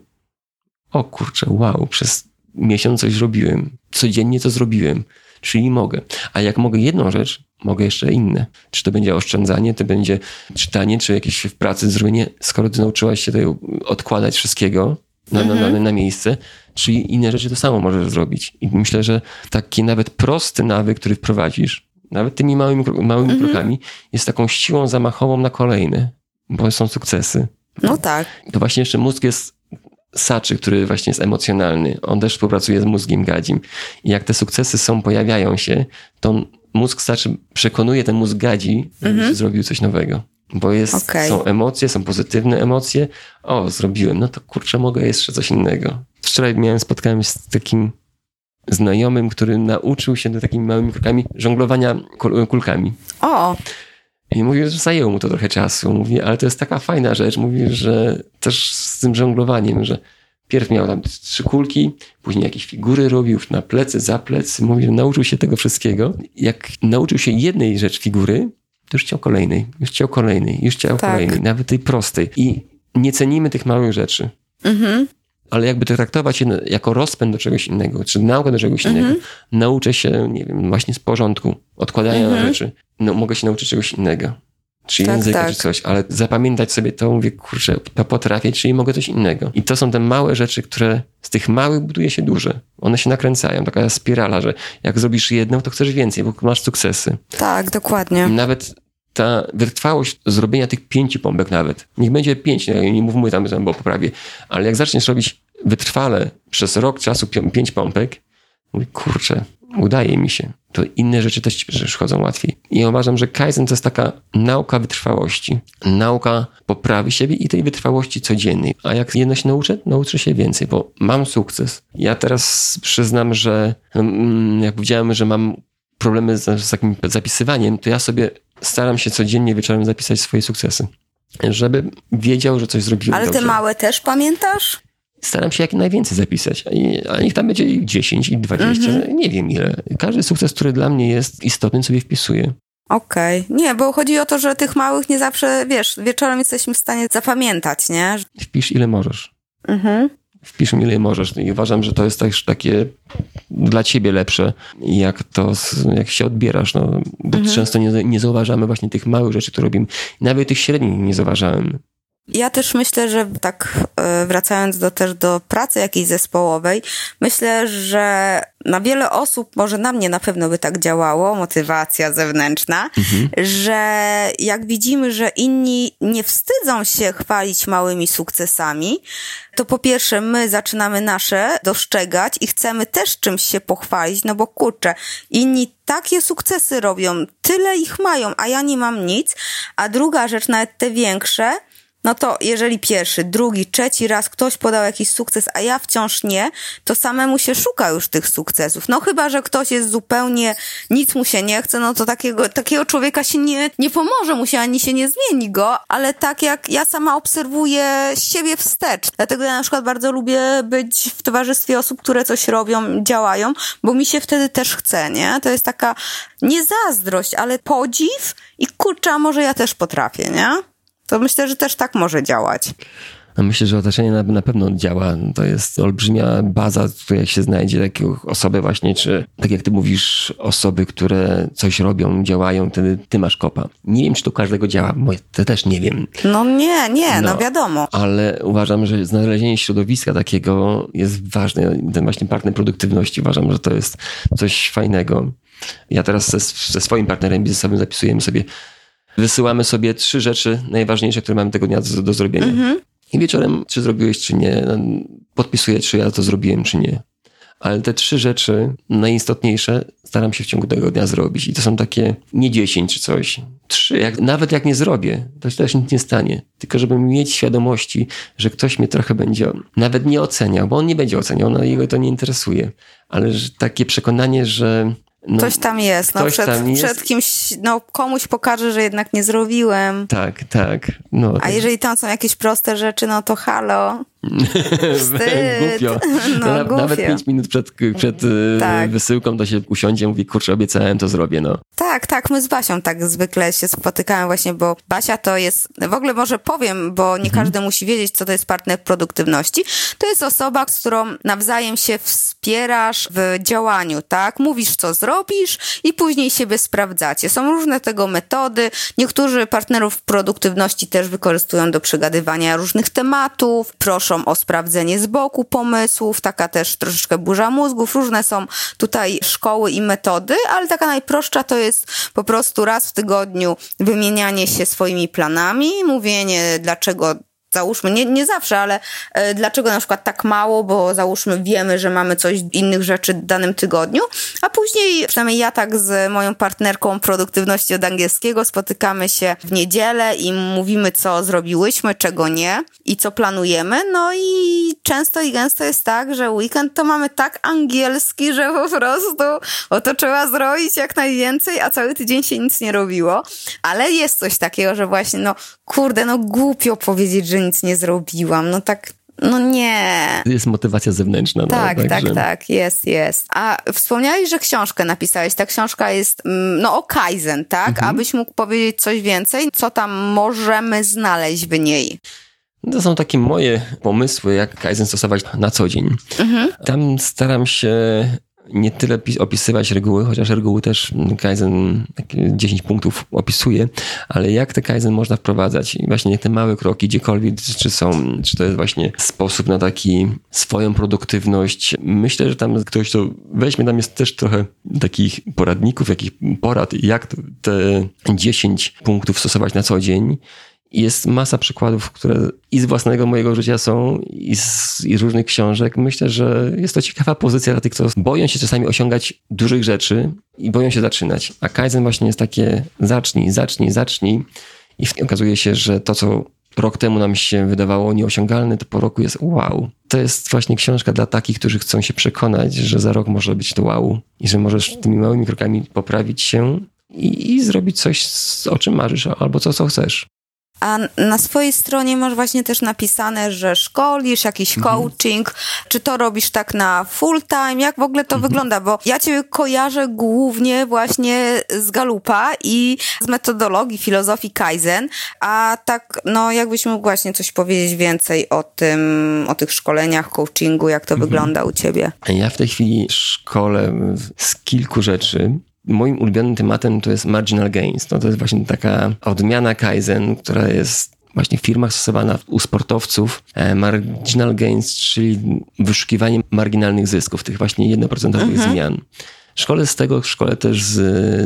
o kurczę, wow, przez miesiąc coś zrobiłem. Codziennie to zrobiłem. Czyli mogę. A jak mogę jedną rzecz, mogę jeszcze inne. Czy to będzie oszczędzanie, to będzie czytanie, czy jakieś w pracy zrobienie, skoro ty nauczyłaś się tutaj odkładać wszystkiego na, na, na, na miejsce, czyli inne rzeczy to samo możesz zrobić. I myślę, że taki nawet prosty nawyk, który wprowadzisz, nawet tymi małymi, małymi mhm. krokami, jest taką siłą zamachową na kolejne, bo są sukcesy. No tak. To właśnie jeszcze mózg jest saczy, który właśnie jest emocjonalny. On też współpracuje z mózgiem gadzim. I jak te sukcesy są, pojawiają się, to mózg saczy przekonuje ten mózg gadzi, żeby mhm. zrobił coś nowego. Bo jest, okay. są emocje, są pozytywne emocje. O, zrobiłem, no to kurczę, mogę jeszcze coś innego. Wczoraj miałem, spotkałem się z takim znajomym, który nauczył się do takimi małymi krokami żonglowania kulkami. O! I mówi, że zajęło mu to trochę czasu. Mówi, ale to jest taka fajna rzecz. Mówi, że też z tym żonglowaniem, że pierw miał tam trzy kulki, później jakieś figury robił na plecy, za plecy. Mówi, że nauczył się tego wszystkiego. Jak nauczył się jednej rzecz figury, już chciał kolejnej, już chciał kolejnej, już chciał tak. kolejnej, nawet tej prostej. I nie cenimy tych małych rzeczy. Mhm. Ale jakby to traktować jako rozpęd do czegoś innego, czy naukę do czegoś innego. Mhm. Nauczę się, nie wiem, właśnie z porządku, odkładania mhm. rzeczy. No, mogę się nauczyć czegoś innego. Czy tak, języka, tak. czy coś, ale zapamiętać sobie to, mówię, kurczę, to potrafię, czyli mogę coś innego. I to są te małe rzeczy, które z tych małych buduje się duże. One się nakręcają, taka spirala, że jak zrobisz jedną, to chcesz więcej, bo masz sukcesy. Tak, dokładnie. Nawet ta wytrwałość zrobienia tych pięciu pompek nawet, niech będzie pięć, nie, nie mówmy tam, bo poprawię, ale jak zaczniesz robić wytrwale przez rok czasu pięć pompek, mówię, kurczę, udaje mi się, to inne rzeczy też przychodzą łatwiej. I uważam, że Kaizen to jest taka nauka wytrwałości. Nauka poprawy siebie i tej wytrwałości codziennej. A jak jedno się nauczę, nauczę się więcej, bo mam sukces. Ja teraz przyznam, że mm, jak powiedziałem, że mam problemy z, z takim zapisywaniem, to ja sobie staram się codziennie wieczorem zapisać swoje sukcesy. Żeby wiedział, że coś zrobiłem Ale dobrze. te małe też pamiętasz? Staram się jak najwięcej zapisać. A niech tam będzie ich 10 i 20, mm -hmm. nie wiem ile. Każdy sukces, który dla mnie jest istotny, sobie wpisuję. Okej. Okay. Nie, bo chodzi o to, że tych małych nie zawsze, wiesz, wieczorem jesteśmy w stanie zapamiętać, nie? Wpisz ile możesz. Mhm. Wpisz ile możesz. I uważam, że to jest też takie dla ciebie lepsze, jak to, jak się odbierasz, no, bo mhm. często nie, nie zauważamy właśnie tych małych rzeczy, które robimy. Nawet tych średnich nie zauważałem. Ja też myślę, że tak e, wracając do, też do pracy jakiejś zespołowej, myślę, że na wiele osób, może na mnie na pewno by tak działało, motywacja zewnętrzna, mhm. że jak widzimy, że inni nie wstydzą się chwalić małymi sukcesami, to po pierwsze my zaczynamy nasze dostrzegać i chcemy też czymś się pochwalić, no bo kurczę, inni takie sukcesy robią, tyle ich mają, a ja nie mam nic. A druga rzecz, nawet te większe, no to jeżeli pierwszy, drugi, trzeci raz ktoś podał jakiś sukces, a ja wciąż nie, to samemu się szuka już tych sukcesów. No chyba, że ktoś jest zupełnie, nic mu się nie chce, no to takiego, takiego człowieka się nie, nie pomoże mu się, ani się nie zmieni go, ale tak jak ja sama obserwuję siebie wstecz. Dlatego ja na przykład bardzo lubię być w towarzystwie osób, które coś robią, działają, bo mi się wtedy też chce, nie? To jest taka nie zazdrość, ale podziw i kurczę, może ja też potrafię, nie? To myślę, że też tak może działać. Myślę, że otoczenie na, na pewno działa. To jest olbrzymia baza, w której się znajdzie takie osoby właśnie, czy tak jak ty mówisz, osoby, które coś robią, działają, wtedy ty masz kopa. Nie wiem, czy to każdego działa, bo to też nie wiem. No nie, nie, no, no wiadomo. Ale uważam, że znalezienie środowiska takiego jest ważne. Ten właśnie partner produktywności uważam, że to jest coś fajnego. Ja teraz ze, ze swoim partnerem biznesowym zapisujemy sobie wysyłamy sobie trzy rzeczy najważniejsze, które mamy tego dnia do, do zrobienia. Mhm. I wieczorem, czy zrobiłeś, czy nie, no, podpisuję, czy ja to zrobiłem, czy nie. Ale te trzy rzeczy najistotniejsze staram się w ciągu tego dnia zrobić. I to są takie nie dziesięć czy coś. Trzy. Jak, nawet jak nie zrobię, to też nic nie stanie. Tylko żeby mieć świadomości, że ktoś mnie trochę będzie nawet nie oceniał, bo on nie będzie oceniał, no jego to nie interesuje. Ale takie przekonanie, że No, coś tam jest. No, przed, tam jest. przed kimś, no komuś pokażę, że jednak nie zrobiłem. Tak, tak. No, A jeżeli tam są jakieś proste rzeczy, no to halo. Głupio. No, głupio. Nawet pięć minut przed, przed y, tak. wysyłką to się usiądzie, mówi, kurczę, obiecałem, to zrobię, no. Tak, tak, my z Basią tak zwykle się spotykamy właśnie, bo Basia to jest, w ogóle może powiem, bo nie mhm. każdy musi wiedzieć, co to jest partner produktywności. To jest osoba, z którą nawzajem się wspierasz w działaniu, tak? Mówisz, co zrobisz i później siebie sprawdzacie. Są różne tego metody. Niektórzy partnerów produktywności też wykorzystują do przegadywania różnych tematów, proszą o sprawdzenie z boku pomysłów, taka też troszeczkę burza mózgów. Różne są tutaj szkoły i metody, ale taka najprostsza to jest po prostu raz w tygodniu wymienianie się swoimi planami, mówienie, dlaczego załóżmy, nie, nie zawsze, ale e, dlaczego na przykład tak mało, bo załóżmy wiemy, że mamy coś innych rzeczy w danym tygodniu, a później, przynajmniej ja tak z moją partnerką produktywności od angielskiego spotykamy się w niedzielę i mówimy, co zrobiłyśmy, czego nie i co planujemy, no i często i gęsto jest tak, że weekend to mamy tak angielski, że po prostu o to trzeba zrobić jak najwięcej, a cały tydzień się nic nie robiło, ale jest coś takiego, że właśnie, no kurde, no głupio powiedzieć, że nic nie zrobiłam. No tak, no nie. Jest motywacja zewnętrzna. No, tak, tak, tak, jest, jest. A wspomniałeś, że książkę napisałeś. Ta książka jest, mm, no o Kaizen, tak? Mhm. Abyś mógł powiedzieć coś więcej? Co tam możemy znaleźć w niej? To są takie moje pomysły, jak Kaizen stosować na co dzień. Mhm. Tam staram się nie tyle opisywać reguły, chociaż reguły też Kaizen 10 punktów opisuje, ale jak te Kaizen można wprowadzać i właśnie te małe kroki, gdziekolwiek, czy są, czy to jest właśnie sposób na taki swoją produktywność. Myślę, że tam ktoś to weźmie, tam jest też trochę takich poradników, jakich porad, jak te 10 punktów stosować na co dzień jest masa przykładów, które i z własnego mojego życia są, i z, i z różnych książek. Myślę, że jest to ciekawa pozycja dla tych, co boją się czasami osiągać dużych rzeczy i boją się zaczynać. A Kaizen właśnie jest takie zacznij, zacznij, zacznij. I okazuje się, że to, co rok temu nam się wydawało nieosiągalne, to po roku jest wow. To jest właśnie książka dla takich, którzy chcą się przekonać, że za rok może być to wow i że możesz tymi małymi krokami poprawić się i, i zrobić coś, o czym marzysz, albo co, co chcesz. A na swojej stronie masz właśnie też napisane, że szkolisz, jakiś mhm. coaching. Czy to robisz tak na full time? Jak w ogóle to mhm. wygląda? Bo ja cię kojarzę głównie właśnie z Galupa i z metodologii filozofii Kaizen, a tak, no jakbyś mógł właśnie coś powiedzieć więcej o tym, o tych szkoleniach, coachingu, jak to mhm. wygląda u ciebie? Ja w tej chwili szkolę z kilku rzeczy moim ulubionym tematem to jest marginal gains. No to jest właśnie taka odmiana Kaizen, która jest właśnie w firmach stosowana u sportowców. E, marginal gains, czyli wyszukiwanie marginalnych zysków, tych właśnie jednoprocentowych mhm. zmian. Szkole z tego, szkole też z,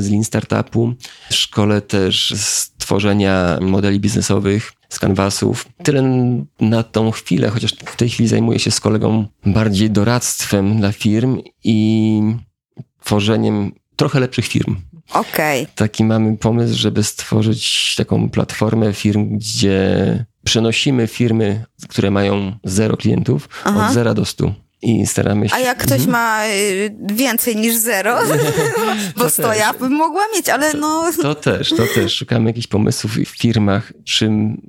z Lean Startupu, szkole też z tworzenia modeli biznesowych, z kanwasów. Tyle na tą chwilę, chociaż w tej chwili zajmuję się z kolegą bardziej doradztwem dla firm i tworzeniem trochę lepszych firm. Okej. Okay. Taki mamy pomysł, żeby stworzyć taką platformę firm, gdzie przenosimy firmy, które mają zero klientów, Aha. od zera do stu. I staramy się. A jak ktoś mhm. ma y, więcej niż zero, bo sto ja bym mogła mieć, ale no. To, to też, to też. Szukamy jakichś pomysłów w firmach, czym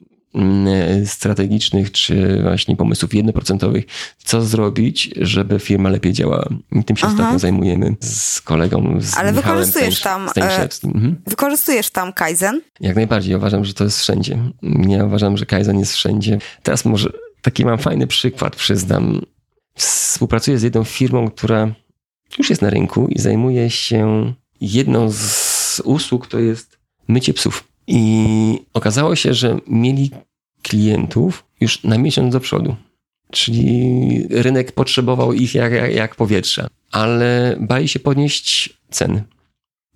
strategicznych czy właśnie pomysłów jednoprocentowych, co zrobić, żeby firma lepiej działała. I tym się Aha. ostatnio zajmujemy z kolegą, z Ale Michałem wykorzystujesz tam, e, mhm. wykorzystujesz tam Kaizen? Jak najbardziej. Uważam, że to jest wszędzie. Ja uważam, że Kaizen jest wszędzie. Teraz może taki mam fajny przykład, przyznam. Współpracuję z jedną firmą, która już jest na rynku i zajmuje się jedną z usług, to jest mycie psów. I okazało się, że mieli klientów już na miesiąc do przodu. Czyli rynek potrzebował ich jak, jak, jak powietrza, ale bali się podnieść ceny.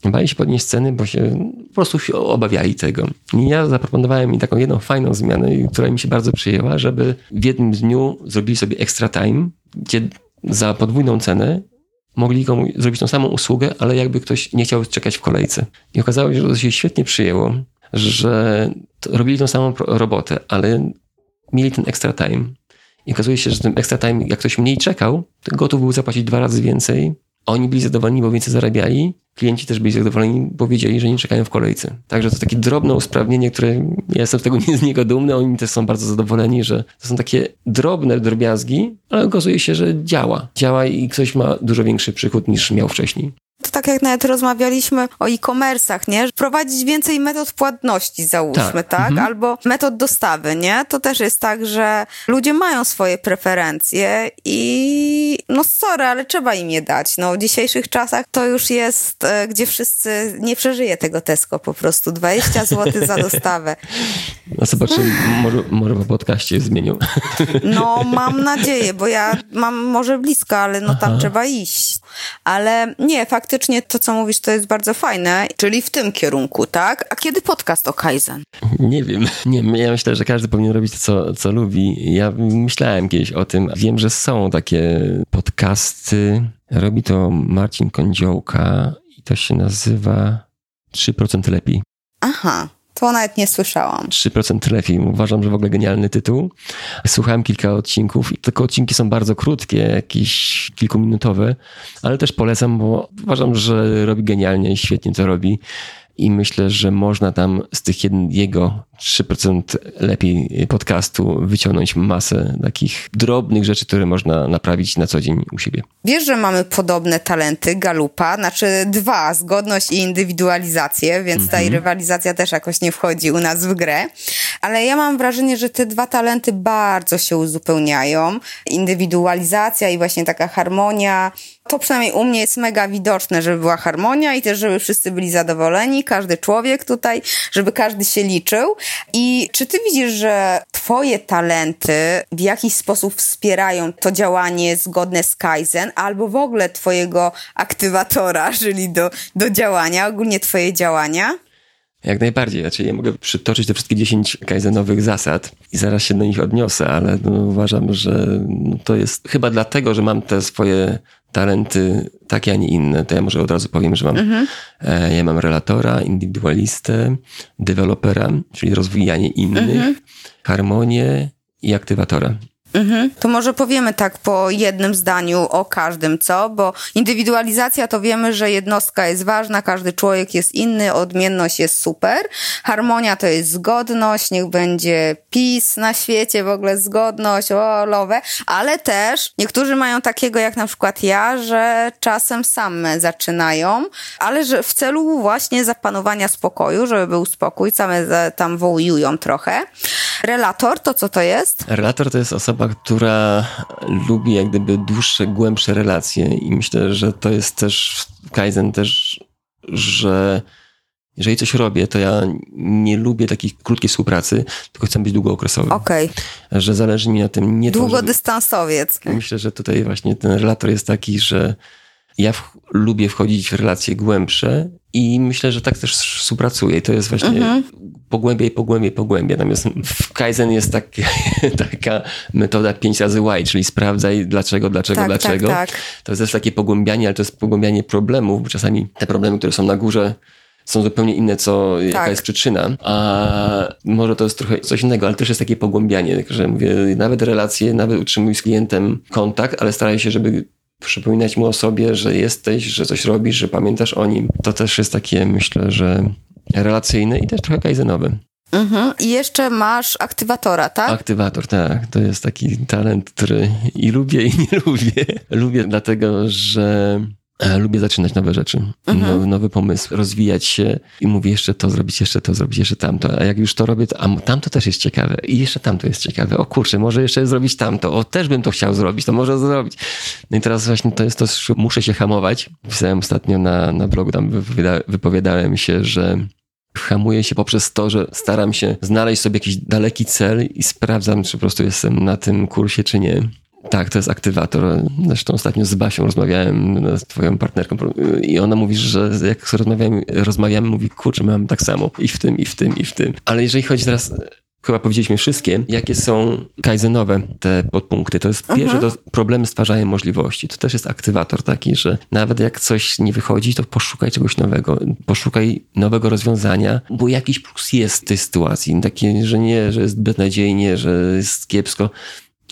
Bali się podnieść ceny, bo się po prostu się obawiali tego. I ja zaproponowałem im taką jedną fajną zmianę, która mi się bardzo przyjęła, żeby w jednym dniu zrobili sobie extra time, gdzie za podwójną cenę mogli komuś zrobić tą samą usługę, ale jakby ktoś nie chciał czekać w kolejce. I okazało się, że to się świetnie przyjęło że robili tą samą robotę, ale mieli ten extra time. I okazuje się, że ten extra time, jak ktoś mniej czekał, to gotów był zapłacić dwa razy więcej Oni byli zadowoleni, bo więcej zarabiali, klienci też byli zadowoleni, bo wiedzieli, że nie czekają w kolejce. Także to takie drobne usprawnienie, które ja jestem z tego nie z niego dumny, oni też są bardzo zadowoleni, że to są takie drobne drobiazgi, ale okazuje się, że działa. Działa i ktoś ma dużo większy przychód niż miał wcześniej. Tak jak nawet rozmawialiśmy o e-commerce'ach, nie? Prowadzić więcej metod płatności, załóżmy, tak? tak? Mhm. Albo metod dostawy, nie? To też jest tak, że ludzie mają swoje preferencje i no sorry, ale trzeba im je dać. No w dzisiejszych czasach to już jest, e, gdzie wszyscy nie przeżyje tego Tesco po prostu. 20 zł za dostawę. No zobaczymy, może, może po podcaście zmienią. No mam nadzieję, bo ja mam może blisko, ale no tam Aha. trzeba iść. Ale nie, faktycznie faktycznie to, co mówisz, to jest bardzo fajne, czyli w tym kierunku, tak? A kiedy podcast o Kaizen? Nie wiem. Nie, ja myślę, że każdy powinien robić to, co, co lubi. Ja myślałem kiedyś o tym. Wiem, że są takie podcasty. Robi to Marcin Kądziołka i to się nazywa 3% lepiej. Aha. To nawet nie słyszałam. 3% lepiej. Uważam, że w ogóle genialny tytuł. Słuchałem kilka odcinków i tylko odcinki są bardzo krótkie, jakieś kilkuminutowe, ale też polecam, bo uważam, że robi genialnie i świetnie to robi i myślę, że można tam z tych jego 3% lepiej podcastu wyciągnąć masę takich drobnych rzeczy, które można naprawić na co dzień u siebie. Wiesz, że mamy podobne talenty Galupa, znaczy dwa, zgodność i indywidualizację, więc mhm. ta rywalizacja też jakoś nie wchodzi u nas w grę, ale ja mam wrażenie, że te dwa talenty bardzo się uzupełniają. Indywidualizacja i właśnie taka harmonia to przynajmniej u mnie jest mega widoczne, żeby była harmonia i też, żeby wszyscy byli zadowoleni, każdy człowiek tutaj, żeby każdy się liczył. I czy ty widzisz, że twoje talenty w jakiś sposób wspierają to działanie zgodne z Kaizen, albo w ogóle twojego aktywatora, czyli do, do działania, ogólnie twoje działania? Jak najbardziej. Znaczy, ja mogę przytoczyć te wszystkie 10 kaizenowych zasad i zaraz się do nich odniosę, ale no, uważam, że no, to jest chyba dlatego, że mam te swoje talenty takie, a nie inne. To ja może od razu powiem, że mam, mhm. e, ja mam relatora, indywidualistę, dewelopera, czyli rozwijanie innych, mhm. harmonię i aktywatora. Mhm. To może powiemy tak po jednym zdaniu o każdym, co? Bo indywidualizacja to wiemy, że jednostka jest ważna, każdy człowiek jest inny, odmienność jest super. Harmonia to jest zgodność, niech będzie PiS na świecie, w ogóle zgodność, o, lowe, ale też niektórzy mają takiego jak na przykład ja, że czasem same zaczynają, ale że w celu właśnie zapanowania spokoju, żeby był spokój, same tam wołują trochę. Relator to co to jest? Relator to jest osoba, która lubi jak gdyby dłuższe, głębsze relacje i myślę, że to jest też Kaizen też, że jeżeli coś robię, to ja nie lubię takiej krótkiej współpracy, tylko chcę być długookresowy. Okej. Okay. Że zależy mi na tym nie Długodystansowiec. To, myślę, że tutaj właśnie ten relator jest taki, że ja w, lubię wchodzić w relacje głębsze i myślę, że tak też współpracuję. I to jest właśnie mhm. pogłębiaj, pogłębiaj, pogłębiaj. Natomiast w Kaizen jest tak, taka metoda 5 razy Y, czyli sprawdzaj dlaczego, dlaczego, tak, dlaczego. Tak, tak. To jest też takie pogłębianie, ale to jest pogłębianie problemów, bo czasami te problemy, które są na górze, są zupełnie inne, co, jaka tak. jest przyczyna, a może to jest trochę coś innego, ale też jest takie pogłębianie, że mówię, nawet relacje, nawet utrzymuj z klientem kontakt, ale staraj się, żeby przypominać mu o sobie, że jesteś, że coś robisz, że pamiętasz o nim. To też jest takie, myślę, że relacyjne i też trochę kajzenowe. Mhm. I jeszcze masz aktywatora, tak? Aktywator, tak. To jest taki talent, który i lubię, i nie lubię. lubię dlatego, że lubię zaczynać nowe rzeczy, mhm. nowy, nowy pomysł, rozwijać się i mówię jeszcze to zrobić, jeszcze to zrobić, jeszcze tamto. A jak już to robię, to, a tamto też jest ciekawe i jeszcze tamto jest ciekawe. O kurczę, może jeszcze zrobić tamto. O, też bym to chciał zrobić, to może zrobić. No i teraz właśnie to jest to, muszę się hamować. Pisałem ostatnio na, na blogu, tam wypowiada, wypowiadałem się, że hamuję się poprzez to, że staram się znaleźć sobie jakiś daleki cel i sprawdzam, czy po prostu jestem na tym kursie, czy nie. Tak, to jest aktywator. Zresztą ostatnio z Basią rozmawiałem, no, z twoją partnerką i ona mówi, że jak rozmawiamy, rozmawiamy mówi, kurczę, mam tak samo i w tym, i w tym, i w tym. Ale jeżeli chodzi teraz chyba powiedzieliśmy wszystkie, jakie są kaizenowe te podpunkty. To jest -huh. pierwsze, to problemy stwarzają możliwości. To też jest aktywator taki, że nawet jak coś nie wychodzi, to poszukaj czegoś nowego, poszukaj nowego rozwiązania, bo jakiś plus jest w tej sytuacji. Takie, że nie, że jest beznadziejnie, że jest kiepsko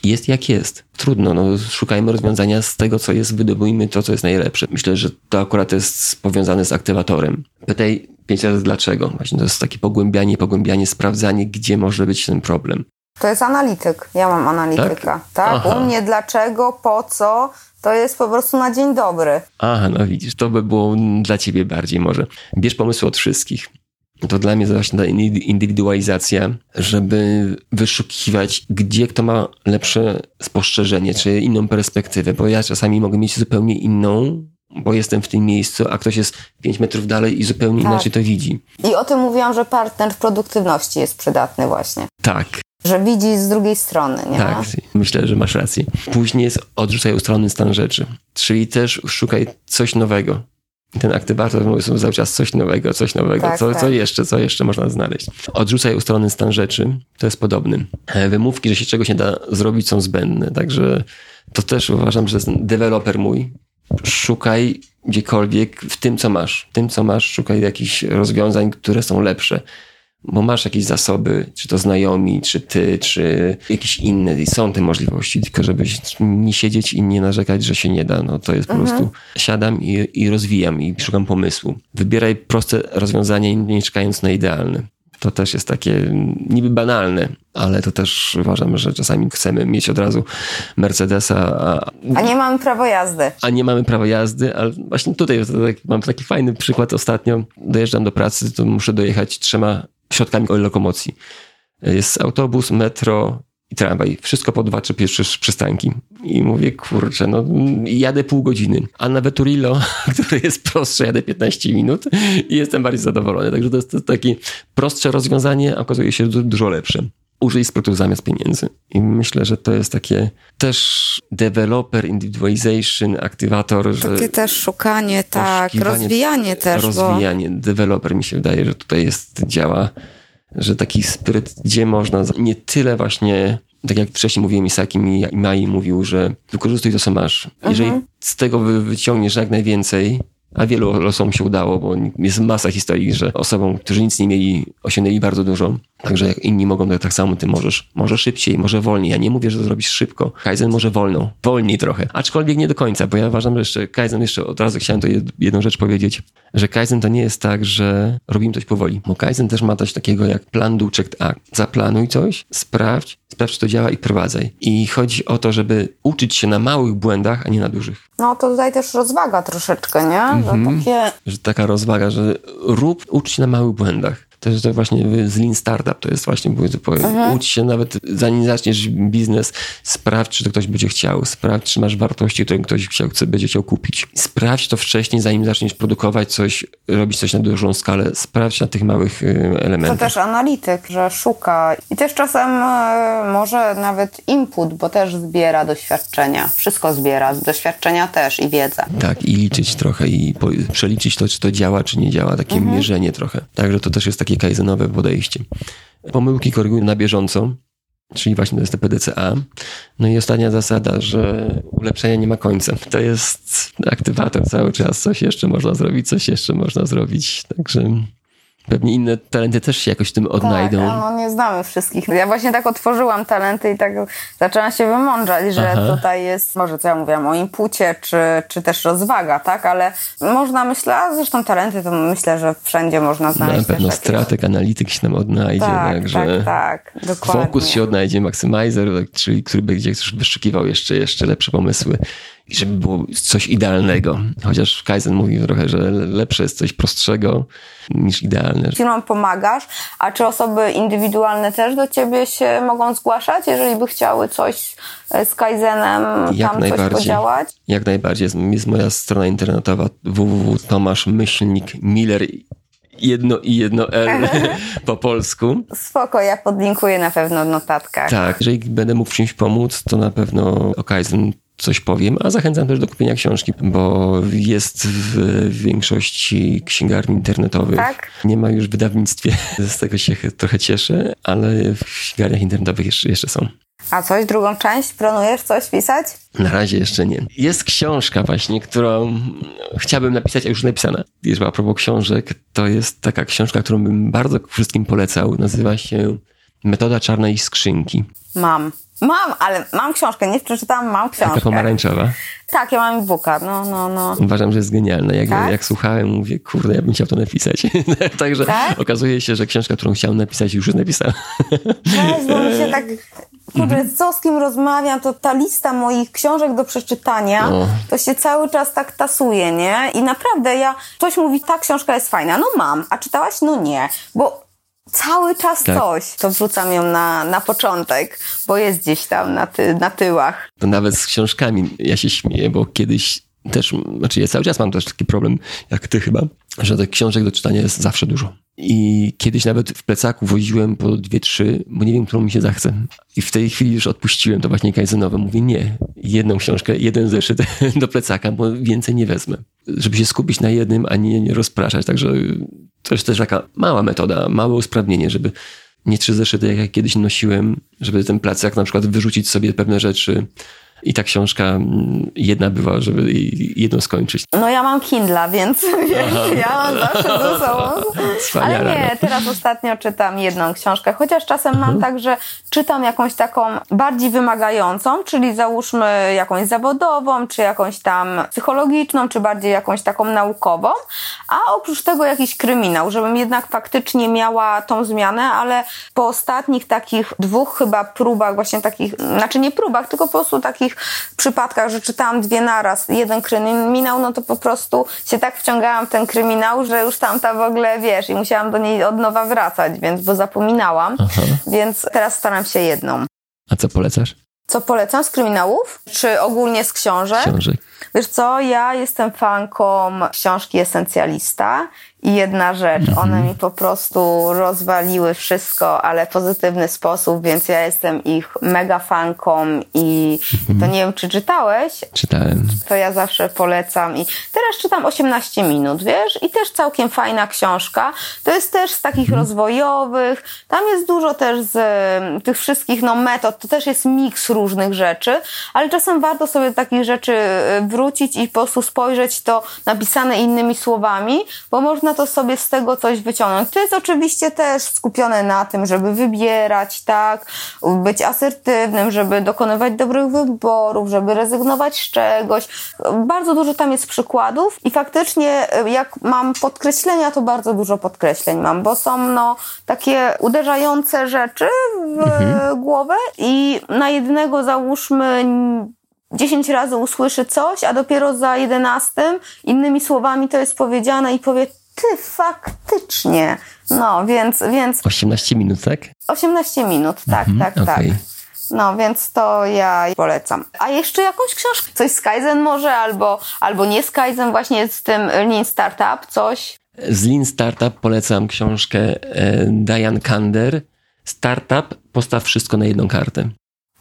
jest jak jest. Trudno, no, szukajmy rozwiązania z tego, co jest, wydobujmy to, co jest najlepsze. Myślę, że to akurat jest powiązane z aktywatorem. Pytaj pięć razy dlaczego. Właśnie to jest takie pogłębianie, pogłębianie, sprawdzanie, gdzie może być ten problem. To jest analityk. Ja mam analityka. Tak? tak? U mnie dlaczego, po co, to jest po prostu na dzień dobry. Aha, no widzisz, to by było dla ciebie bardziej może. Bierz pomysły od wszystkich. To dla mnie właśnie ta indywidualizacja, żeby wyszukiwać, gdzie kto ma lepsze spostrzeżenie, czy inną perspektywę, bo ja czasami mogę mieć zupełnie inną, bo jestem w tym miejscu, a ktoś jest 5 metrów dalej i zupełnie tak. inaczej to widzi. I o tym mówiłam, że partner w produktywności jest przydatny właśnie. Tak. Że widzi z drugiej strony, nie? Tak, myślę, że masz rację. Później jest odrzucaj ustronny stan rzeczy, czyli też szukaj coś nowego ten aktywator mówi cały czas coś nowego, coś nowego, tak, co, tak. co jeszcze, co jeszcze można znaleźć. Odrzucaj ustalony stan rzeczy, to jest podobny. E, wymówki, że się czegoś nie da zrobić są zbędne, także to też uważam, że deweloper mój, szukaj gdziekolwiek w tym, co masz. W tym, co masz, szukaj jakichś rozwiązań, które są lepsze bo masz jakieś zasoby, czy to znajomi, czy ty, czy jakieś inne i są te możliwości, tylko żebyś nie siedzieć i nie narzekać, że się nie da. No to jest po mhm. prostu siadam i, i rozwijam i szukam pomysłu. Wybieraj proste rozwiązanie, nie czekając na idealne. To też jest takie niby banalne, ale to też uważam, że czasami chcemy mieć od razu Mercedesa. A, a nie mamy prawa jazdy. A nie mamy prawa jazdy, ale właśnie tutaj tak, mam taki fajny przykład ostatnio. Dojeżdżam do pracy, to muszę dojechać trzema środkami lokomocji. Jest autobus, metro i tramwaj. Wszystko po dwa czy pierwsze przystanki. I mówię, kurczę, no jadę pół godziny. A na Veturillo, które jest prostsze, jadę 15 minut i jestem bardziej zadowolony. Także to jest takie prostsze rozwiązanie, a okazuje się dużo lepsze użyj sprytu zamiast pieniędzy. I myślę, że to jest takie też developer, individualization, aktywator. Takie też szukanie, tak, rozwijanie też. Rozwijanie, bo... developer mi się wydaje, że tutaj jest, działa, że taki spryt, gdzie można nie tyle właśnie tak jak wcześniej mówiłem, Isaki i Mai mówił, że wykorzystuj to, co masz. Jeżeli mhm. z tego wyciągniesz jak najwięcej, a wielu osobom się udało, bo jest masa historii, że osobom, którzy nic nie mieli, osiągnęli bardzo dużo. Także jak inni mogą, to tak samo ty możesz. Może szybciej, może wolniej. Ja nie mówię, że to zrobisz szybko. Kaizen może wolno, wolniej trochę. Aczkolwiek nie do końca, bo ja uważam, że jeszcze Kaizen, jeszcze od razu chciałem to jedną rzecz powiedzieć, że Kaizen to nie jest tak, że robimy coś powoli. Bo Kaizen też ma coś takiego jak plan, do, check, act. Zaplanuj coś, sprawdź, sprawdź, czy to działa i prowadzaj. I chodzi o to, żeby uczyć się na małych błędach, a nie na dużych. No to tutaj też rozwaga troszeczkę, nie? Że, mhm. takie... że taka rozwaga, że rób, ucz się na małych błędach. To jest to właśnie z Lean Startup, to jest właśnie, mhm. ucz się nawet zanim zaczniesz biznes, sprawdź, czy to ktoś będzie chciał, sprawdź, czy masz wartości, które ktoś chciał, chce, będzie chciał kupić. Sprawdź to wcześniej, zanim zaczniesz produkować coś, robić coś na dużą skalę, sprawdź na tych małych y, elementach. To też analityk, że szuka i też czasem e, może nawet input, bo też zbiera doświadczenia. Wszystko zbiera, doświadczenia też i wiedzę. Tak, i liczyć trochę i przeliczyć to, czy to działa, czy nie działa, takie mhm. mierzenie trochę. Także to też jest takie takie kaizenowe podejście. Pomyłki korygują na bieżąco, czyli właśnie to jest PDCA. No i ostatnia zasada, że ulepszenia nie ma końca. To jest aktywator cały czas, coś jeszcze można zrobić, coś jeszcze można zrobić. Także Pewnie inne talenty też się jakoś tym odnajdą. Tak, no nie znamy wszystkich. Ja właśnie tak otworzyłam talenty i tak zaczęłam się wymądrzać, że Aha. tutaj jest, może co ja mówiłam, o impucie, czy, czy też rozwaga, tak? Ale można, myślę, a zresztą talenty to myślę, że wszędzie można znaleźć. Na pewno strateg, analityk się nam odnajdzie. Tak, także tak, tak, dokładnie. Fokus się odnajdzie, maksymalizer, czyli który będzie wyszukiwał jeszcze, jeszcze lepsze pomysły i żeby było coś idealnego. Chociaż Kaizen mówi trochę, że lepsze jest coś prostszego niż idealne. Firmom pomagasz, a czy osoby indywidualne też do ciebie się mogą zgłaszać, jeżeli by chciały coś e, z Kaizenem Jak tam coś podziałać? Jak najbardziej. Jest, moja strona internetowa www.tomaszmyślnik.miller jedno i jedno L po polsku. Spoko, ja podlinkuję na pewno w notatkach. Tak, jeżeli będę mógł czymś pomóc, to na pewno o Kaizen coś powiem, a zachęcam też do kupienia książki, bo jest w większości księgarni internetowych. Tak? Nie ma już w wydawnictwie, z tego się trochę cieszę, ale w księgarniach internetowych jeszcze, jeszcze są. A coś, drugą część? Planujesz coś pisać? Na razie jeszcze nie. Jest książka właśnie, którą chciałbym napisać, a już napisana. Jest a propos książek, to jest taka książka, którą bym bardzo wszystkim polecał. Nazywa się Metoda czarnej skrzynki. Mam. Mam, ale mam książkę, nie przeczytałam, mam Taka książkę. pomarańczowa. Tak, ja mam e-booka, no, no, no. Uważam, że jest genialna. Jak, Tak? jak słuchałem, mówię, kurde, ja bym chciał to napisać. Także Tak? okazuje się, że książka, którą chciałem napisać, już jest napisana. Weź, bo mi się tak, kurde, Mhm. co z kim rozmawiam, to ta lista moich książek do przeczytania, O. to się cały czas tak tasuje, nie? I naprawdę ja, ktoś mówi, ta książka jest fajna, no mam, a czytałaś? No nie, bo cały czas Tak. coś, to wrzucam ją na, na początek, bo jest gdzieś tam na, ty, na tyłach. To nawet z książkami ja się śmieję, bo kiedyś też, znaczy ja cały czas mam też taki problem, jak ty chyba, że tych książek do czytania jest zawsze dużo. I kiedyś nawet w plecaku woziłem po dwie, trzy, bo nie wiem, którą mi się zachce. I w tej chwili już odpuściłem to właśnie kajzenowe. Mówię nie, jedną książkę, jeden zeszyt do plecaka, bo więcej nie wezmę. Żeby się skupić na jednym, a nie, nie rozpraszać. Także to jest też taka mała metoda, małe usprawnienie, żeby nie trzy zeszyty, jak ja kiedyś nosiłem, żeby ten plecak na przykład wyrzucić sobie pewne rzeczy. I ta książka mm, jedna była, żeby jedną skończyć. No ja mam Kindla, więc wiesz, ja mam zawsze ze sobą. Wspaniale. Ale nie, teraz ostatnio czytam jedną książkę, chociaż czasem Mhm. mam tak, że czytam jakąś taką bardziej wymagającą, czyli załóżmy jakąś zawodową, czy jakąś tam psychologiczną, czy bardziej jakąś taką naukową, a oprócz tego jakiś kryminał, żebym jednak faktycznie miała tą zmianę, ale po ostatnich takich dwóch chyba próbach, właśnie takich, znaczy nie próbach, tylko po prostu takich przypadkach, że czytałam dwie naraz, jeden kryminał, no to po prostu się tak wciągałam w ten kryminał, że już tamta w ogóle, wiesz, i musiałam do niej od nowa wracać, więc, bo zapominałam, Aha. więc teraz staram się jedną. A co polecasz? Co polecam z kryminałów? Czy ogólnie z książek? Książek. Wiesz co, ja jestem fanką książki Esencjalista i jedna rzecz, one mi po prostu rozwaliły wszystko, ale w pozytywny sposób, więc ja jestem ich mega fanką i to nie wiem, czy czytałeś, Czytałem. to ja zawsze polecam i teraz czytam 18 minut, wiesz, i też całkiem fajna książka. To jest też z takich rozwojowych, tam jest dużo też z em, tych wszystkich no, metod, to też jest miks różnych rzeczy, ale czasem warto sobie takich rzeczy e, wrócić i po prostu spojrzeć to napisane innymi słowami, bo można to sobie z tego coś wyciągnąć. To jest oczywiście też skupione na tym, żeby wybierać, tak, być asertywnym, żeby dokonywać dobrych wyborów, żeby rezygnować z czegoś. Bardzo dużo tam jest przykładów i faktycznie e, jak mam podkreślenia, to bardzo dużo podkreśleń mam, bo są no takie uderzające rzeczy w Mhm. głowę i na jednego załóżmy 10 razy usłyszy coś, a dopiero za jedenastym innymi słowami to jest powiedziane i powie ty faktycznie. No, więc, więc 18 minut, tak? 18 minut, tak, tak, tak. okej. No, więc to ja polecam. A jeszcze jakąś książkę? Coś z Kaizen może, albo, albo nie z Kaizen, właśnie z tym Lean Startup, coś? Z Lean Startup polecam książkę e, Diane Kander. Startup, postaw wszystko na jedną kartę.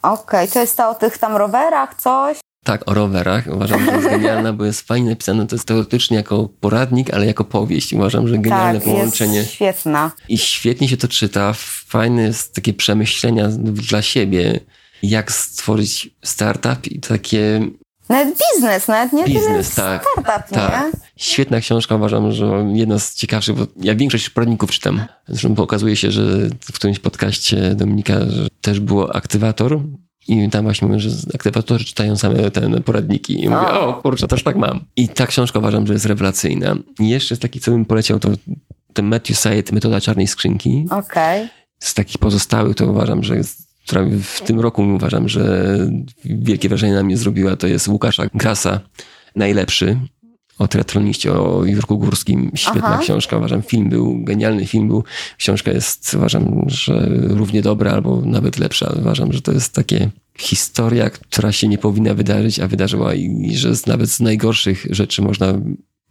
Okej, to jest ta o tych tam rowerach, coś? Tak, o rowerach. Uważam, że jest genialna, bo jest fajnie napisane. To jest teoretycznie jako poradnik, ale jako powieść. Uważam, że genialne tak, połączenie. jest świetna. I świetnie się to czyta. Fajne jest takie przemyślenia dla siebie, jak stworzyć startup i takie Nawet biznes, nawet nie biznes, tak. startup, nie? Tak. Świetna książka, uważam, że jedna z ciekawszych, bo ja większość poradników czytam. Zresztą okazuje się, że w którymś podcaście Dominika że też było aktywator i tam właśnie mówię, że aktywatorzy czytają same te poradniki. I mówię, O. o kurczę, też tak mam. I ta książka uważam, że jest rewelacyjna. I jeszcze z takich, co bym poleciał, to ten Matthew Syed, Metoda Czarnej Skrzynki. Okej. Z takich pozostałych to uważam, że jest, która w tym roku uważam, że wielkie wrażenie na mnie zrobiła, to jest Łukasza Grasa, Najlepszy, o triatloniście, o Jurku Górskim. Świetna Aha. książka, uważam. Film był, genialny film był. Książka jest, uważam, że równie dobra albo nawet lepsza. Uważam, że to jest takie historia, która się nie powinna wydarzyć, a wydarzyła i, i że z, nawet z najgorszych rzeczy można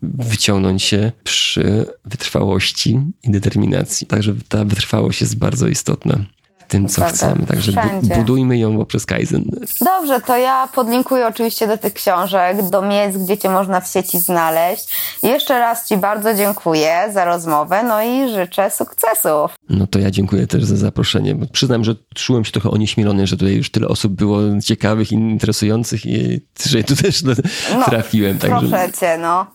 wyciągnąć się przy wytrwałości i determinacji. Także ta wytrwałość jest bardzo istotna tym, co Prawda. chcemy. Także bu- budujmy ją poprzez Kaizen. Dobrze, to ja podlinkuję oczywiście do tych książek, do miejsc, gdzie cię można w sieci znaleźć. Jeszcze raz ci bardzo dziękuję za rozmowę, no i życzę sukcesów. No to ja dziękuję też za zaproszenie, bo przyznam, że czułem się trochę onieśmielony, że tutaj już tyle osób było ciekawych i interesujących i że tu też No, trafiłem. Także Proszę cię, no.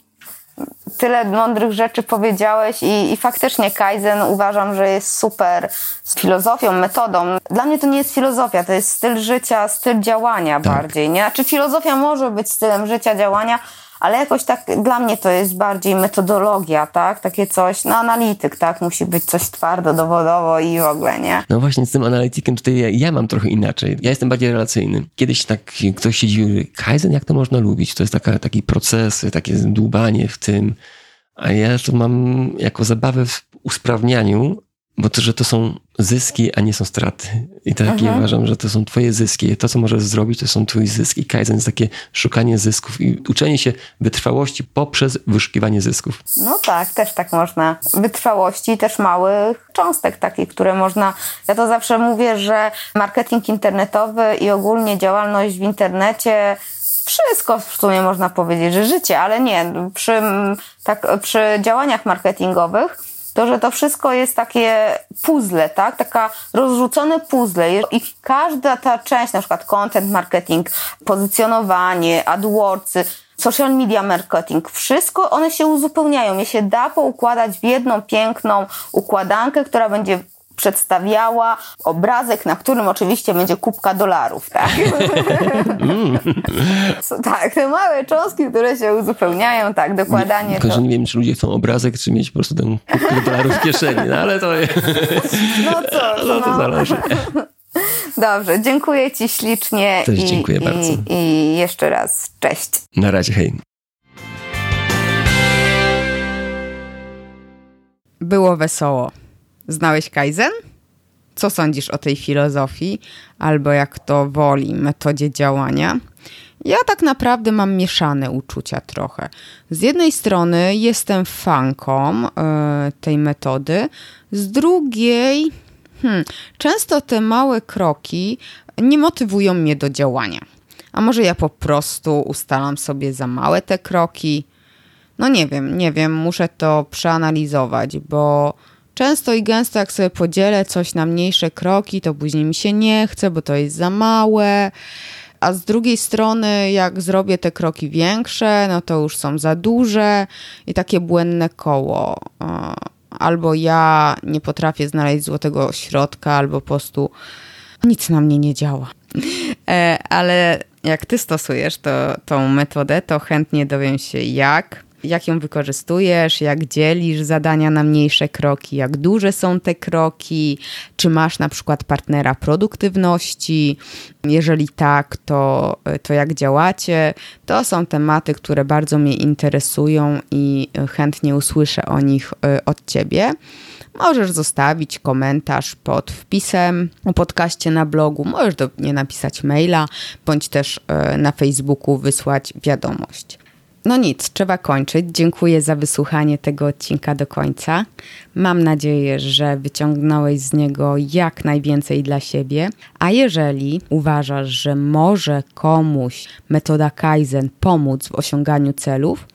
Tyle mądrych rzeczy powiedziałeś i, i faktycznie Kaizen uważam, że jest super z filozofią, metodą. Dla mnie to nie jest filozofia, to jest styl życia, styl działania tak. bardziej, nie? Znaczy filozofia może być stylem życia, działania, ale jakoś tak dla mnie to jest bardziej metodologia, tak? Takie coś, no analityk, tak? Musi być coś twardo, dowodowo i w ogóle, nie? No właśnie z tym analitykiem tutaj ja, ja mam trochę inaczej. Ja jestem bardziej relacyjny. Kiedyś tak ktoś się dziwił, Kaizen jak to można lubić? To jest taka, taki procesy, takie dłubanie w tym. A ja to mam jako zabawę w usprawnianiu, bo to, że to są zyski, a nie są straty. I tak mhm. uważam, że to są twoje zyski. To, co możesz zrobić, to są twoje zyski. Kaizen jest takie szukanie zysków i uczenie się wytrwałości poprzez wyszukiwanie zysków. No tak, też tak można. Wytrwałości też małych cząstek takich, które można... Ja to zawsze mówię, że marketing internetowy i ogólnie działalność w internecie wszystko w sumie można powiedzieć, że życie, ale nie. Przy, tak, przy działaniach marketingowych to, że to wszystko jest takie puzzle, tak? Taka rozrzucone puzzle i każda ta część, na przykład content marketing, pozycjonowanie, AdWordsy, social media marketing, wszystko one się uzupełniają. Je się da poukładać w jedną piękną układankę, która będzie przedstawiała obrazek, na którym oczywiście będzie kubka dolarów, tak? Mm. tak, te małe cząstki, które się uzupełniają, tak, dokładanie. Nie, to... nie wiem, czy ludzie chcą obrazek, czy mieć po prostu ten kubkę dolarów w kieszeni, no ale to No co? No to no. zależy. Dobrze, dziękuję Ci ślicznie. Też i, dziękuję i, bardzo. I jeszcze raz cześć. Na razie, hej. Było wesoło. Znałeś Kaizen? Co sądzisz o tej filozofii, albo jak to woli, metodzie działania? Ja tak naprawdę mam mieszane uczucia trochę. Z jednej strony jestem fanką y, tej metody, z drugiej hmm, często te małe kroki nie motywują mnie do działania. A może ja po prostu ustalam sobie za małe te kroki? No nie wiem, nie wiem, muszę to przeanalizować, bo Często i gęsto, jak sobie podzielę coś na mniejsze kroki, to później mi się nie chce, bo to jest za małe. A z drugiej strony, jak zrobię te kroki większe, no to już są za duże i takie błędne koło. Albo ja nie potrafię znaleźć złotego środka, albo po prostu nic na mnie nie działa. E, ale jak ty stosujesz to, tą metodę, to chętnie dowiem się jak jak ją wykorzystujesz, jak dzielisz zadania na mniejsze kroki, jak duże są te kroki, czy masz na przykład partnera produktywności. Jeżeli tak, to, to jak działacie? To są tematy, które bardzo mnie interesują i chętnie usłyszę o nich e, od Ciebie. Możesz zostawić komentarz pod wpisem o podcaście na blogu, możesz do mnie napisać maila, bądź też e, na Facebooku wysłać wiadomość. No nic, trzeba kończyć. Dziękuję za wysłuchanie tego odcinka do końca. Mam nadzieję, że wyciągnąłeś z niego jak najwięcej dla siebie. A jeżeli uważasz, że może komuś metoda Kaizen pomóc w osiąganiu celów,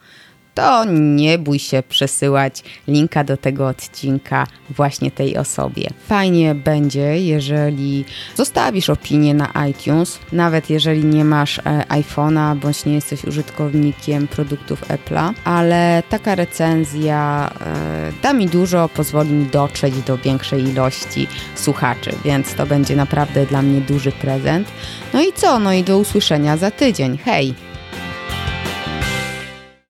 to nie bój się przesyłać linka do tego odcinka właśnie tej osobie. Fajnie będzie, jeżeli zostawisz opinię na iTunes, nawet jeżeli nie masz e, iPhone'a bądź nie jesteś użytkownikiem produktów Apple'a, ale taka recenzja e, da mi dużo, pozwoli mi dotrzeć do większej ilości słuchaczy, więc to będzie naprawdę dla mnie duży prezent. No i co? No i do usłyszenia za tydzień. Hej!